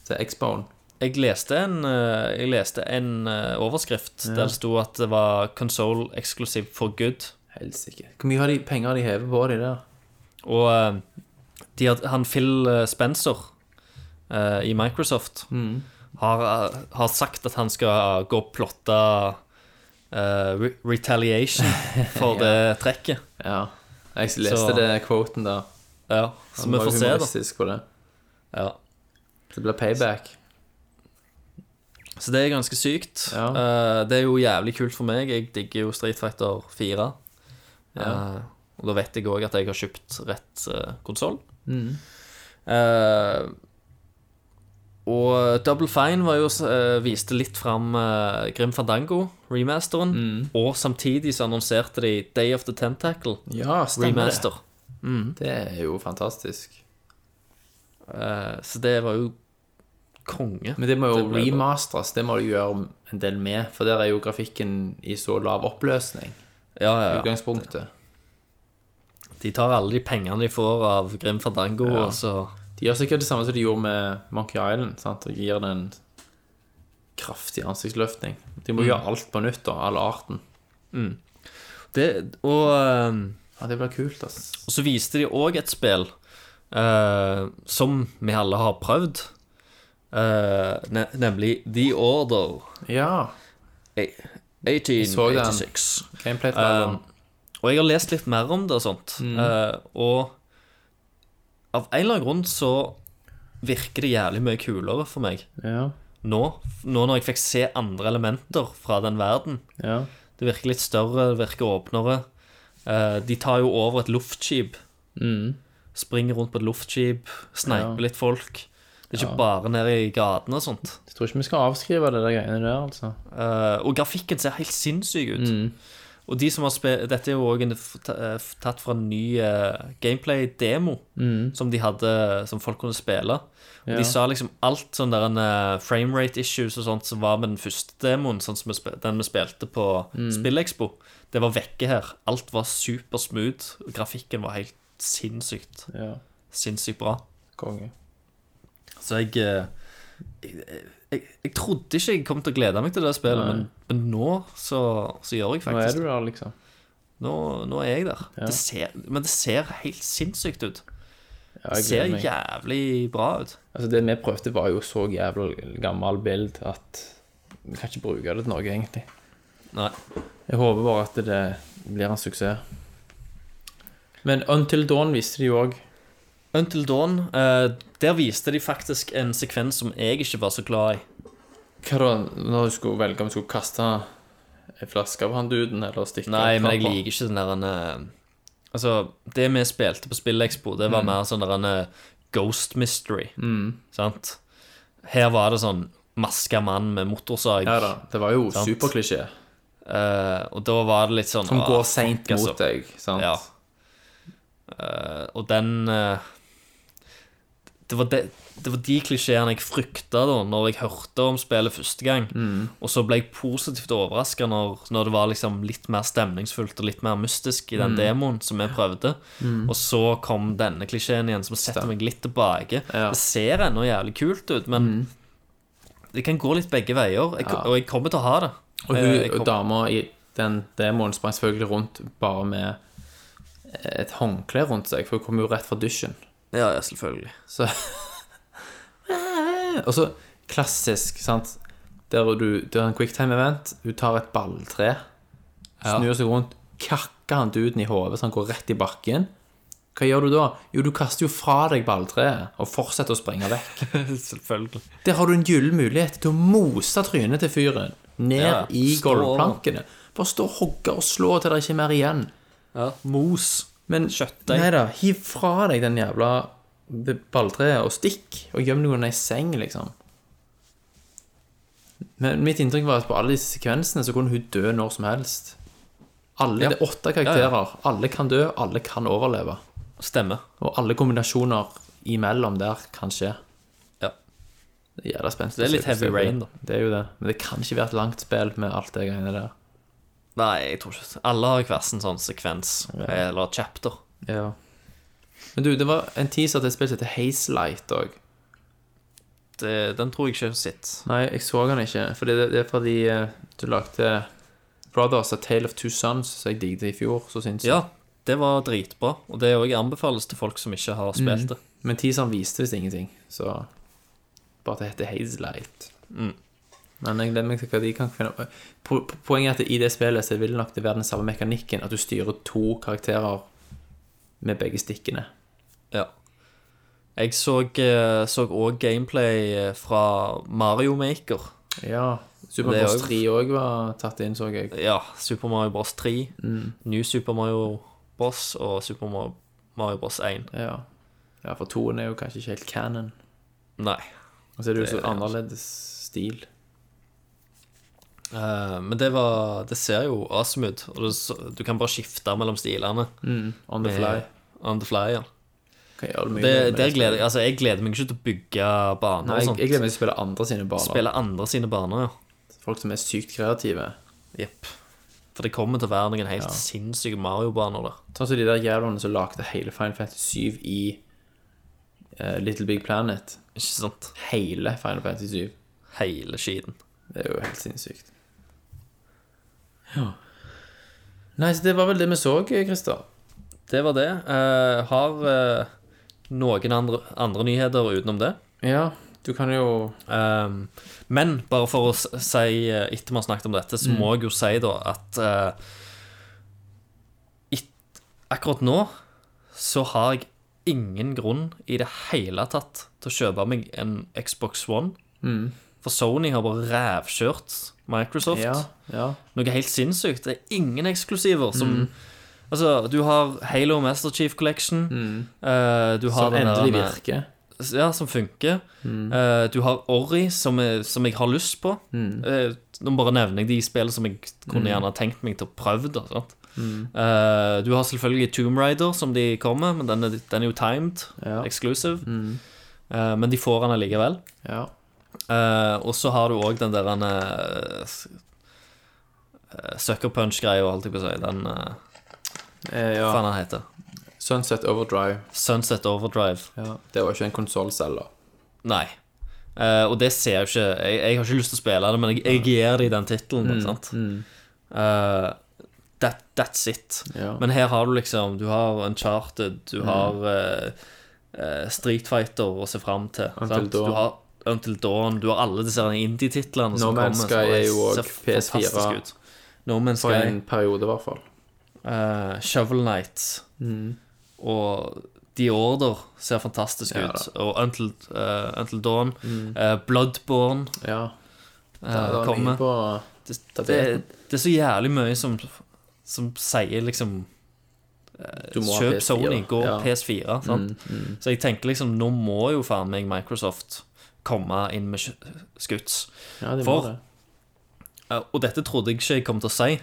til X-Bone? Jeg leste en, eh, jeg leste en overskrift overskrift der det sto at det var console exclusive for good. Helsike. Hvor mye har de, penger har de hevet på de der? Og eh, de had, han Phil eh, Spencer uh, i Microsoft har, eh, har sagt at han skal gå og plotte uh, re retaliation <laughs> for det trekket. Ja. Jeg leste Så- det quoten der. Ja, så vi får se, da. det. Ja. Det blir payback. Så det er ganske sykt. Ja. Uh, det er jo jævlig kult for meg. Jeg digger jo Street Fighter 4. Ja. Uh, og da vet jeg òg at jeg har kjøpt rett uh, konsoll. Mm. og Double Fine var jo, viste litt fram uh, Grim Fandango, remasteren. Mm. Og samtidig så annonserte de Day of the Tentacle, Ja, remaster. det. Det er jo fantastisk. Eh, så det var jo konge. Men det må jo Det remasteres. Det må du gjøre en del med, for der er jo grafikken i så lav oppløsning. Ja, ja, ja. Utgangspunktet. De tar alle de pengene de får av Grim Fandango, Ja. og så De gjør sikkert det samme som de gjorde med Monkey Island. Sant? Og gir den en kraftig ansiktsløftning. De må gjøre alt på nytt, da. All arten. det, Og eh, Ja, det blir kult, ass. Og så viste de òg et spill uh, som vi alle har prøvd, eh, ne nemlig The Order Ja. eh, så den. 1886. Gameplay Eh, og jeg har lest litt mer om det og sånt, eh, og av en eller annen grunn så virker det jævlig mye kulere for meg ja. nå, nå når jeg fikk se andre elementer fra den verden. ja. Det virker litt større, det virker åpnere. Uh, de tar jo over et luftskip. Springer rundt på et luftskip, sneiper Ja. litt folk. Det er ikke bare nede i gatene og sånt. Jeg tror ikke vi skal avskrive det der greiene der, altså. Eh, og grafikken ser helt sinnssyk ut. Mm. Og de som har spilt Dette er jo òg tatt fra en ny eh, gameplay-demo som de hadde Som folk kunne spille. Og Mm. De sa liksom alt sånn der en uh, framerate issues og sånt som var med den første demoen, sånn som vi spil- den vi spilte på Mm. Spillekspo, det var vekke her. Alt var supersmooth. og Grafikken var helt sinnssykt Ja. Sinnssykt bra. Konge. Så jeg eh, jeg, jeg, jeg trodde ikke jeg kom til å glede meg til det spillet, men, men nå så, så gjør jeg faktisk Nå er du der, liksom. Nå, nå er jeg der. Det ser, men det ser helt sinnssykt ut. Ja, Det ser meg. jævlig bra ut. Altså, det vi prøvde, var jo så jævla gammel bild at vi kan ikke bruke det til noe, egentlig. Nei. Jeg håper bare at det blir en suksess. Men Until Dawn viste de jo òg. Until Dawn, eh, der viste de faktisk en sekvens som jeg ikke var så glad i. Hva da, når du skulle velge om du skulle kaste ei flaske av han duden, eller stikke Nei, men jeg liker ikke den der eh, Altså, det vi spilte på Spillekspo, det Mm. var mer sånn der en eh, ghost mystery. Sant? Her var det sånn maska mann med motorsag. Ja da, det var jo superklisjé. Uh, og da var det litt sånn Som ah, går fuck, seint altså. mot deg, sant? Ja. Uh, og den eh, det, var de, det var de klisjeene jeg frykta da Når jeg hørte om spillet første gang. Mm. Og så ble jeg positivt overraska når, når det var liksom litt mer stemningsfullt og litt mer mystisk i Mm. den demoen som vi prøvde. Og så kom denne klisjeen igjen, som setter meg litt tilbake. Ja. Mm. Det ser ennå jævlig kult ut, men det kan gå litt begge veier. Jeg, Og jeg kommer til å ha det. Og Eh, hun kom- dama i den demoen sprang selvfølgelig rundt bare med et håndkle rundt seg, for hun kom jo rett fra dusjen. Ja, ja, selvfølgelig. Så <laughs> Og så klassisk, sant Der du Det er en quicktime-event. Du tar et balltre, snur seg rundt, kakker han duden i hodet så han går rett i bakken. Hva gjør du da? Jo, du kaster jo fra deg balltreet og fortsetter å springe vekk. <laughs> selvfølgelig. Der har du en gyllen mulighet til å mose trynet til fyren ned Ja, i stå gulvplankene. Bare stå og hogge og slå til det ikke er mer igjen. Ja, mos. Men Kjøttdeig. Nei da, hiv fra deg den jævla balltreet og stikk, og gjem deg under ei seng, liksom. Men mitt inntrykk var at på alle disse sekvensene så kunne hun dø når som helst. Alle, Ja. Det er åtte karakterer. Alle kan dø, alle kan overleve. Stemmer. Og alle kombinasjoner imellom der kan skje. Ja. Det er jævla spenstig. Det er litt heavy rain, da. Det er jo det. Men det kan ikke være et langt spill med alt det greiene der. Nei, jeg tror ikke Alle har hver sin sånn sekvens, eller chapter. Ja. Men du, det var en teaser til et spill som heter Hazelight òg. Den tror jeg ikke jeg har sett. Nei, jeg så den ikke. For det, det er fordi eh, du lagde Brothers A Tale of Two Sons, som jeg digget i fjor. Så sinnssykt. Ja, det var dritbra. Og det òg anbefales til folk som ikke har spilt det. Men teaseren viste visst ingenting, så Bare det heter Hazelight. Mm. Men jeg glemmer ikke hva de kan finne po po- Poenget er at i det spillet så vil nok det være den samme mekanikken, at du styrer to karakterer med begge stikkene. Ja. Jeg så eh, òg gameplay eh, fra Mario Maker. Ja. Super Mario Bros. 3 òg var tatt inn, så jeg. Ja, Super Mario Bros 3, Mm. New Super Mario Bros og Super Mario, Bros 1. Ja. ja, for toen er jo kanskje ikke helt canon. Nei. Og så er det jo så er annerledes stil. Eh, men det var Det ser jo awesome ut. Og det, du kan bare skifte mellom stilene. On the med- On the fly, ja. Kan det Det, gleder, altså, jeg gleder meg ikke til å bygge baner Nei, jeg, sånt. jeg gleder meg til å spille andre sine baner. Spille andre sine baner, ja. Folk som er sykt kreative. Jepp. For det kommer til å være noen helt sinnssyke Mario-baner der. Ta så de der jævlene som lagde hele Final Fantasy 7 i uh, Little Big Planet. Ikke sant? Hele Final Fantasy 7. Hele skiten. Det er jo helt sinnssykt. Ja. Nei, så det var vel det vi så, Christer. Det var det. Eh, har eh, noen andre, andre nyheter utenom det. Ja, du kan jo Um, men bare for å si, eh, etter vi har snakket om dette, så må jeg jo si da at eh, et, akkurat nå så har jeg ingen grunn i det hele tatt til å kjøpe meg en Xbox One. For Sony har bare rævkjørt Microsoft. Ja. ja. Noe helt sinnssykt. Det er ingen eksklusiver som Altså, du har Halo Master Chief Collection. du har Som endelig denne, virker. ja, som funker. Eh, du har Ori, som, er, som jeg har lyst på. Uh, nå bare nevner jeg de spillene som jeg kunne gjerne ha tenkt meg til å prøve. Da, sant? Eh, du har selvfølgelig Tomb Raider, som de kommer, men den er, den er jo timed, Ja. exclusive. Eh, men de får den allikevel. Ja. Eh, og så har du òg den der uh, Sucker Punch-greia, holdt jeg på å si. Den uh, Eh, Hva ja. faen heter Sunset Overdrive. Sunset Overdrive. Ja. Det var ikke en konsollselger. Nei. Uh, og det ser jeg jo ikke jeg, jeg har ikke lyst til å spille det, men jeg, jeg gir det i den tittelen. sant? uh, that, that's it. Ja. Men her har du liksom Du har Uncharted, du har eh, eh, Street Fighter å se fram til. Du har Until Dawn, du har alle disse indie-titlene som kommer. Sky så er jo ser PS4. fantastisk ut. No Man's For Sky. en periode, i hvert fall. Uh, Shovel Knight og The Order ser fantastisk Ja, ut. Og Until, uh, Until Dawn. Eh, Bloodborne Ja. Det er kommer. på det, det, det er så jævlig mye som, som sier liksom Du må ha Kjøp PS4. Sony, gå Ja. Mm, PS4. Sant? Så jeg tenker liksom, nå må jo faen meg Microsoft komme inn med skuts. Ja, det For- det. Uh, og dette trodde jeg ikke jeg kom til å si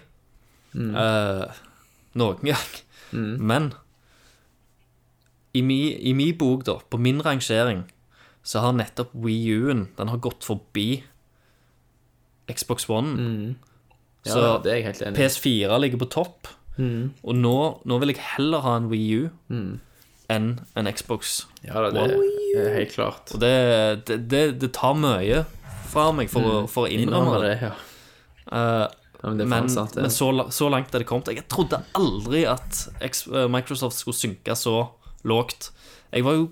Mm. uh, noen gang. Men i min, mi bok, da, på min rangering, så har nettopp Wii U-en Den har gått forbi Xbox One. Ja, Så det er jeg helt enig. PS4 ligger på topp. Og nå, nå vil jeg heller ha en Wii U enn en Xbox. Ja, da, det er helt klart. Og det, det, det, det tar mye fra meg for, å, for å innrømme det. ja. Eh, Ja, men det er men faen sant, det. men så, la- så langt er det kommet. Jeg trodde aldri at X, eh, Microsoft skulle synke så lågt. Jeg var jo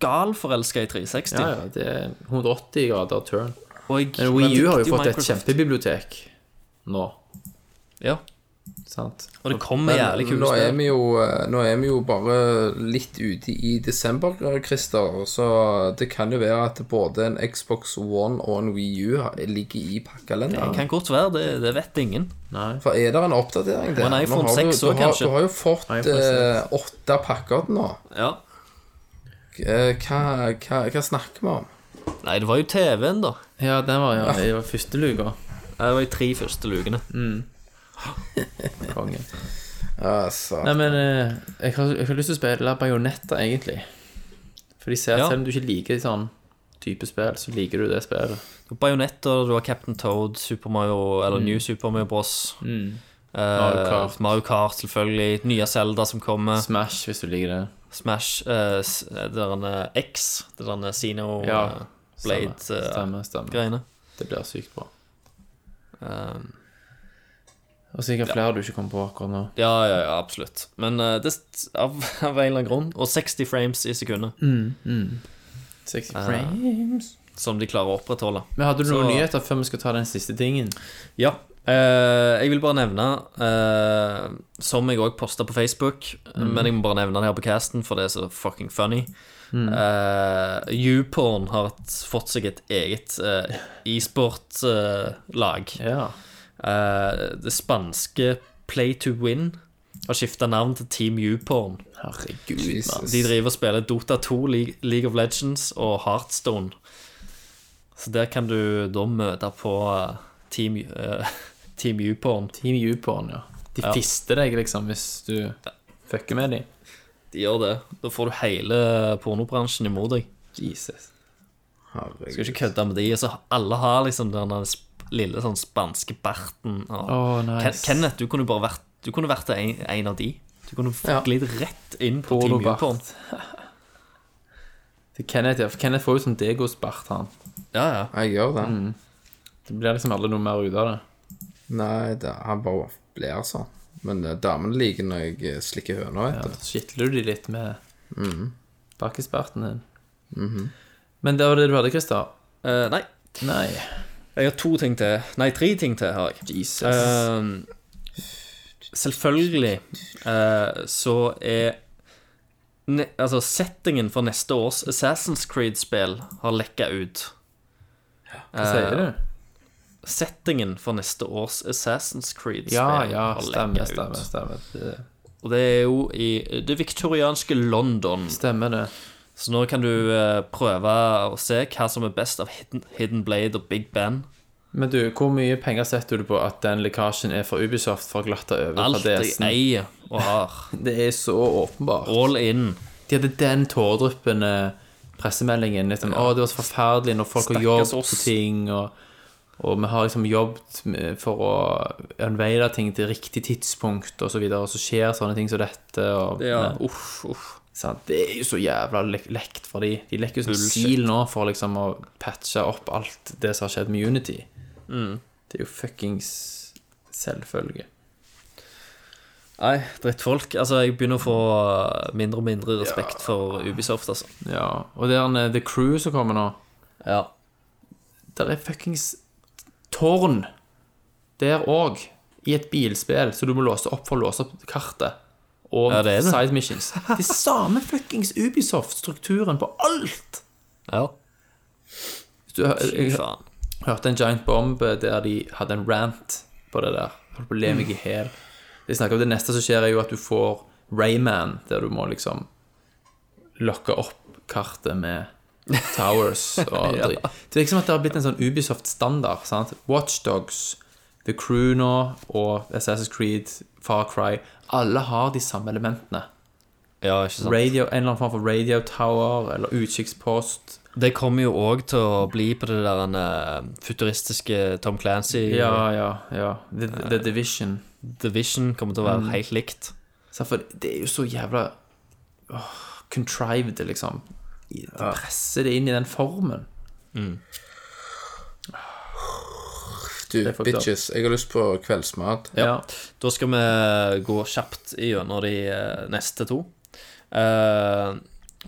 galforelska i 360. Ja, ja, det er 180 grader turn. Og jeg Men Wii U har likte jo fått et Microsoft. kjempebibliotek nå, Ja, sant? og det kommer Men jævlig kule nå spill. vi eh, nå er vi jo bare litt ute i desember, Christer, så det kan jo være at både en Xbox One og en Wii U ligger i Det kan godt være, det, det vet ingen. Nei. For er det en oppdatering der? Og en iPhone du- 6 òg, kanskje? du har jo fått eh, åtte pakker nå. Ja. Eh, hva, hva, hva snakker vi om? Nei, det var jo TV-en, da. Ja, den var ja, i første luka. Det var i tre første lukene. Konge. Altså, Nei, men eh, jeg, har, jeg har lyst til å spille Bajonetta, egentlig. For de ser at Ja. selv om du ikke liker sånn type spill, så liker du det spillet. Bajonetter, du har Captain Toad, Super Mario, eller New Super Mario Bros. Eh, Mm. Mario Kart. Mario Kart, selvfølgelig. Nye Zelda som kommer. Smash, hvis du liker det. Smash. eh, s- det der X, det der Sino Ja, eh, Blade-greiene. Stemmer, stemmer. Det blir sykt bra. Og sikkert flere du ikke kommer på akkurat nå. ja, ja, ja, absolutt. Men uh, det, av, av en eller annen grunn. Og 60 frames i sekundet, 60 frames. som de klarer å opprettholde. Men hadde du noen Så- nyheter før vi skal ta den siste tingen? Ja. Uh, jeg vil bare nevne, eh, som jeg òg posta på Facebook, men jeg må bare nevne det her på casten, for det er så fucking funny. Uh, YouPorn har fått seg et eget e-sport-lag. Ja. Eh, det spanske Play to Win har skifta navn til Team YouPorn. Herregud, Jesus. De driver og spiller Dota 2, League, of Legends og Heartstone. Så der kan du da møte på eh, Team, uh, <laughs> team YouPorn. Team YouPorn, ja. De Ja. fister deg, liksom, hvis du fucker med dem. De gjør det. Da får du hele pornobransjen imot deg. Jesus. herregud. Skal ikke kødde med de. Så alle har liksom den der sp- lille sånn spanske barten. og- oh, nice. Ken- Kenneth, du kunne bare vært Du kunne vært en, en av de. Du kunne Ja. glidd rett inn på Team. Det er <laughs> Kenneth, ja. For Kenneth får jo sånn degosbart, han. Ja, ja. Jeg gjør det. Det blir liksom aldri noe mer ut av det. Nei, det, han bare blir sånn. Men eh, damene liker når jeg eh, slikker høna, Ja, vet du. så skitler du de litt med bakkesparten din. Men det var det du hadde, Christer? Uh, nei, Nei. Jeg har to ting til. Nei, tre ting til har jeg. Jesus. Ehm, selvfølgelig uh, så er ne Altså, settingen for neste års Assassin's Creed-spill har lekka ut. Hva sier du? Settingen for neste års Assassin's Creed-spill Ja, ja, har stemmer, stemmer. Stemmer det, Og det er jo i det viktorianske London. stemmer det. Så nå kan du eh, prøve å se hva som er best av Hidden, Hidden Blade og Big Ben. Men du, hvor mye penger setter du på at den lekkasjen er for Ubisoft for å glatte over Alt jeg eier og har. <laughs> Det er så åpenbart. All in. De hadde den tåredryppende pressemeldingen. Liksom, Å, det var så forferdelig når folk har jobbet oss. på ting, og, og vi har liksom jobbet for å unveile ting til riktig tidspunkt, og så videre, og så skjer sånne ting som dette. Og, Ja, uff, uff. Sant? Det er jo så jævla le lekt for de. De lekker jo som sil nå for liksom å patche opp alt det som har skjedd med Unity. Mm. Det er jo fuckings selvfølge. Nei, drittfolk. Altså, jeg begynner å få uh, mindre og mindre respekt for Ubisoft, altså. Ja, og det er eh, The Crew som kommer nå. Ja. Der er fuckings tårn der òg, i et bilspill, så du må låse opp for å låse opp kartet. Og Ja, det det. side missions. Det er samme fuckings Ubisoft-strukturen på alt! Ja. Du, jeg, hørte en Giant Bomb der de hadde en rant på det der. Holdt på å le meg i hæl. De snakker om det neste som skjer, er jo at du får Rayman, der du må liksom lokke opp kartet med Towers <laughs> og drit. Det virker som at det har blitt en sånn Ubisoft-standard. Watchdogs, The Crew nå og Assassin's Creed, Far Cry. Alle har de samme elementene. Ja, ikke sant? Radio, en eller annen form for radio tower eller utkikkspost. Det kommer jo òg til å bli på det der eh, futuristiske Tom Clancy. Ja, ja, ja. The, the Division. Division kommer til å være helt likt. For det er jo så jævla åh, contrived, liksom. De presser det inn i den formen. Du, bitches, jeg har lyst på kveldsmat. Ja. Da skal vi gå kjapt gjennom de eh, neste to. Uh,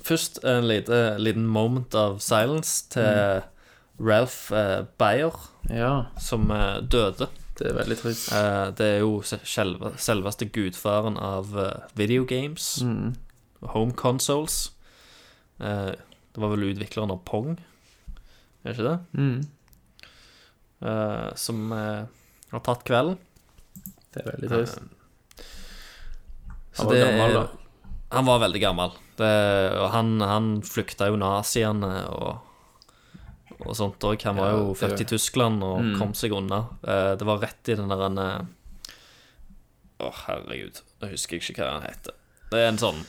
først en lite, liten moment of silence til Ralph uh, Beyer, ja. som uh, døde. Det er veldig trist. Eh, det er jo selve, selveste gudfaren av uh, videogames. Home consoles. Eh, det var vel utvikleren av Pong, er det ikke det? Mm. Eh, som eh, har tatt kvelden. Det er veldig trist. Så Han var det gammel, da. Han var veldig gammel. Det, og han, han flykta jo naziene og, og sånt òg. Han var jo født i Tyskland og kom seg unna. Eh, det var rett i den der en, eh, oh, herregud, nå husker jeg ikke hva han heter. Det er en sånn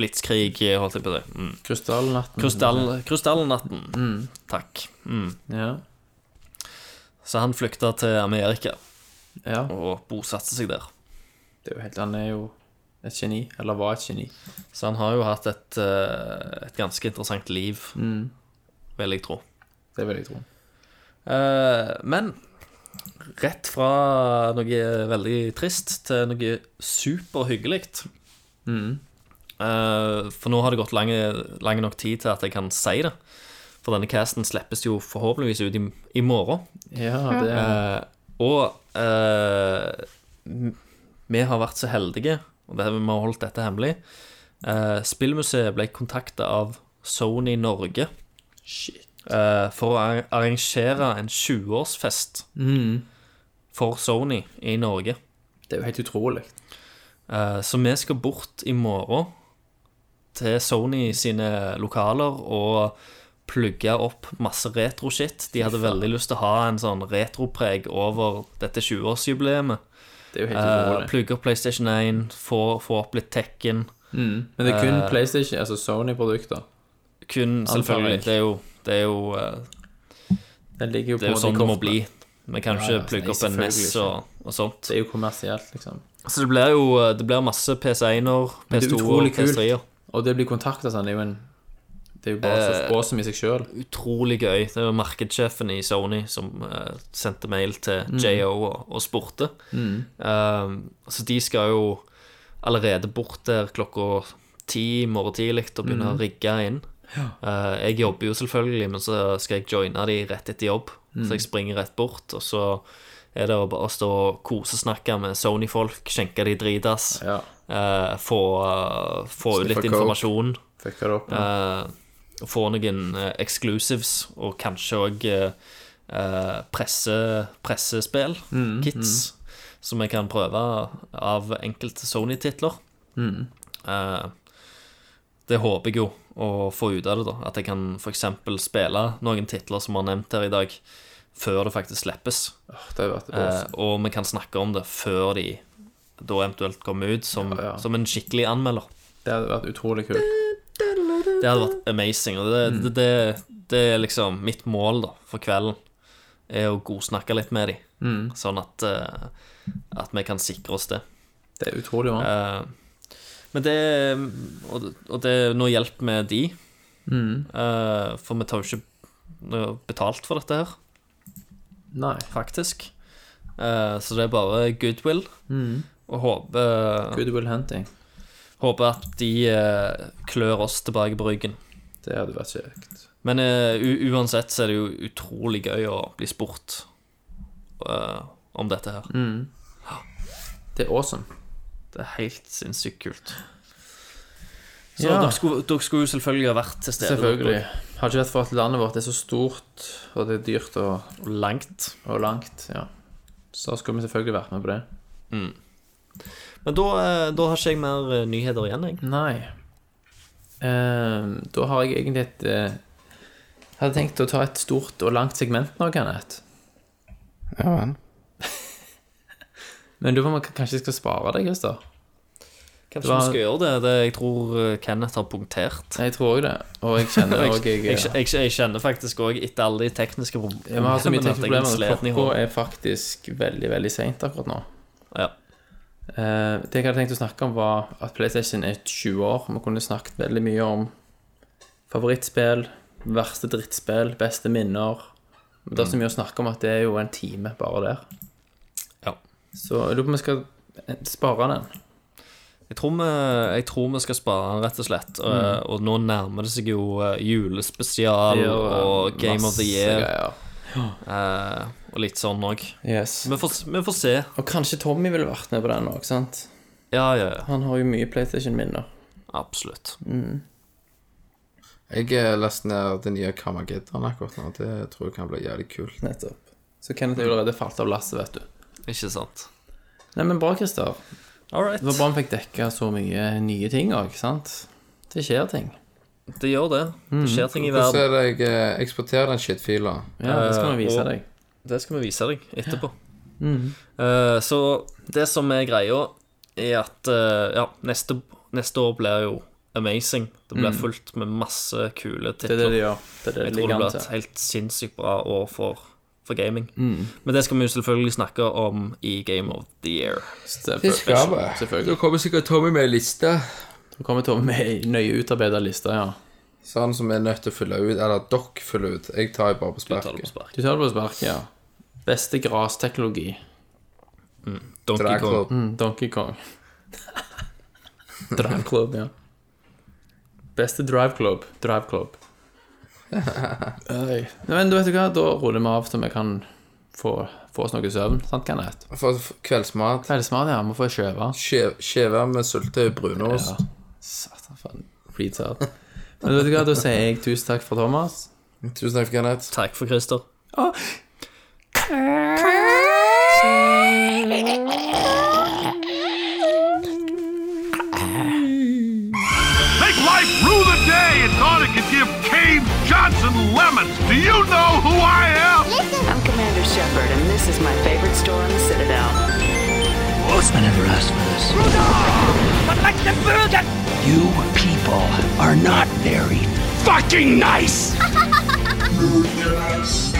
blitskrig, holdt jeg på å si. Mm. Krystallnatten. Krystall, krystallnatten. Takk. Mm. Ja. Så han flykta til Amerika ja. og bosatte seg der. Det er jo helt Han er jo et geni. Eller var et geni. Så han har jo hatt et, eh, et ganske interessant liv, vil jeg tro. Det vil jeg tro. Eh, men rett fra noe veldig trist til noe superhyggelig. Eh, for nå har det gått lang nok tid til at jeg kan si det. For denne casten slippes jo forhåpentligvis ut i, i morgen. Ja, det er Uh, og uh, vi har vært så heldige, og det, vi har holdt dette hemmelig. Uh, Spillmuseet ble kontakta av Sony Norge eh, for å arrangere en 20-årsfest for Sony i Norge. Det er jo helt utrolig. Eh, så vi skal bort i morgen til Sony sine lokaler og plugge opp masse retro-shit. De hadde veldig lyst til å ha en sånn retropreg over dette 20-årsjubileet. Det Uh, plugge opp PlayStation 1, få, få opp litt Tekken. Men det er kun PlayStation, altså Sony-produkter. Kun, selvfølgelig. Det er jo, det er jo, uh, det ligger jo det er jo sånn det må bli. Vi kan ikke ja, plugge opp en NES og, og sånt. Det er jo kommersielt, liksom. Så det blir jo det blir masse PC1-er, det er PS2 og utrolig kult. PS3-er. Og det å bli kontakta sånn, det er jo en Det er jo bare så Eh, awesome i seg sjøl. Utrolig gøy. Det var markedssjefen i Sony som eh, sendte mail til Mm. JO og, og spurte. Um, så de skal jo allerede bort der klokka ti i morgen tidlig og begynne Mm. å rigge inn. Eh, jeg jobber jo selvfølgelig, men så skal jeg joine de rett etter jobb. Mm. Så jeg springer rett bort, og så er det å bare stå og kosesnakke med Sony-folk, skjenke de dritas, Ja. eh, få, få ut litt coke. informasjon. Fucka det opp. Eh, få noen eh, exclusives, og kanskje òg presse, pressespill, kits, som jeg kan prøve av enkelte Sony-titler. Eh, det håper jeg jo å få ut av det, da. At jeg kan f.eks. spille noen titler som vi har nevnt her i dag, før det faktisk slippes. Oh, det Eh, og vi kan snakke om det før de da eventuelt kommer ut, som, Ja, ja. som en skikkelig anmelder. Det hadde vært utrolig kult. Det hadde vært amazing. Og det, det, det, det er liksom mitt mål da, for kvelden. Er å godsnakke litt med dem, sånn at, eh, at vi kan sikre oss det. Det er utrolig bra. Uh, men det Og, og det er noe hjelp med de. Uh, for vi tar jo ikke betalt for dette her, Nei. faktisk. Uh, så det er bare goodwill. Og håper, Goodwill Hunting. Håper at de eh, klør oss tilbake på ryggen. Det hadde vært kjekt. Men eh, uansett så er det jo utrolig gøy å bli spurt eh, om dette her. Det er awesome. Det er helt sinnssykt kult. Så Ja. dere, skulle, dere skulle jo selvfølgelig ha vært til stede. Selvfølgelig. Hadde ikke vært for at landet vårt er så stort, og det er dyrt og, Og langt. og langt, ja. så skulle vi selvfølgelig vært med på det. Men da, eh, da har ikke jeg mer eh, nyheter igjen, jeg. Nei. Uh, da har jeg egentlig et uh, hadde tenkt å ta et stort og langt segment nå, Kenneth. Ja vel. Men du får kanskje skal spare deg, Christer? Kanskje Det var- vi skal gjøre det. det jeg tror Kenneth har punktert. Jeg tror òg det. Og jeg kjenner <laughs> Jeg, òg jeg, jeg, jeg, jeg kjenner faktisk òg, etter alle de tekniske problemene Vi har så mye tekniske problemer. Klokka er faktisk veldig, veldig seint akkurat nå. Ja. Eh, det jeg hadde tenkt å snakke om, var at PlayStation er 20 år. Vi kunne snakket veldig mye om favorittspill, verste drittspill, beste minner. Men det er så mye å snakke om at det er jo en time bare der. Ja. Så jeg lurer på om vi skal spare den. Jeg tror, vi, jeg tror vi skal spare den, rett og slett. Og, Uh, og nå nærmer det seg jo eh, julespesial og Game of the Year. greier. Eh, og litt sånn òg. Yes. Vi, får- vi får se. Og kanskje Tommy ville vært med på den òg, sant? Ja, ja, ja. Han har jo mye PlayStation-minner. Absolutt. Jeg eh, leste ned det nye Kamageddon akkurat nå. Det tror jeg kan bli jævlig kult. Nettopp. Så Kenneth er jo allerede falt av lasset, vet du. Ikke sant? Nei, men bra, Christer. All right. Det var bra vi fikk dekka så mye nye ting òg, sant? Det skjer ting. Det gjør det. Det skjer ting i verden. Hvordan er det jeg eh, eksporterer den shitfila? Ja, det skal vi vise og- deg. Det skal vi vise deg etterpå. Eh, så det som er greia, er at uh, ja, neste, neste år blir jo amazing. Det blir fullt med masse kule Det er det titler. de gjør. Det er det Jeg tror det blir et helt sinnssykt bra år for, for gaming. Men det skal vi jo selvfølgelig snakke om i Game of the Year. Det skal vi. Da kommer sikkert Tommy med ei liste. Så kommer være med nøye utarbeida liste, ja. Sånn som er nødt til å fylle ut. Eller dere fyller ut. Jeg tar jo bare på Du tar det på sparket. Du tar det på sparket, ja. Beste grasteknologi. Donkey Drag Kong. Mm, Donkey Kong. Drive Club, ja. Beste Drive Club. Drive Club. <laughs> Nei, Men du vet du hva, da ruller vi av så vi kan få, få oss noe søvn. Sant, Kenneth? For kveldsmat. Kveldsmat, ja. Vi får skjeve. Skje- Skjeve med syltetøy og brunost. Ja. Satan, faen. Retard. Men vet du hva, da sier jeg tusen takk for Thomas. Tusen takk, Kenneth. Takk for Christer. Make life rue the day and thought it could give Cave Johnson lemons. Do you know who I am? I'm Commander Shepard, and this is my favorite store on the Citadel. I never asked for this. You people are not very fucking nice. <laughs>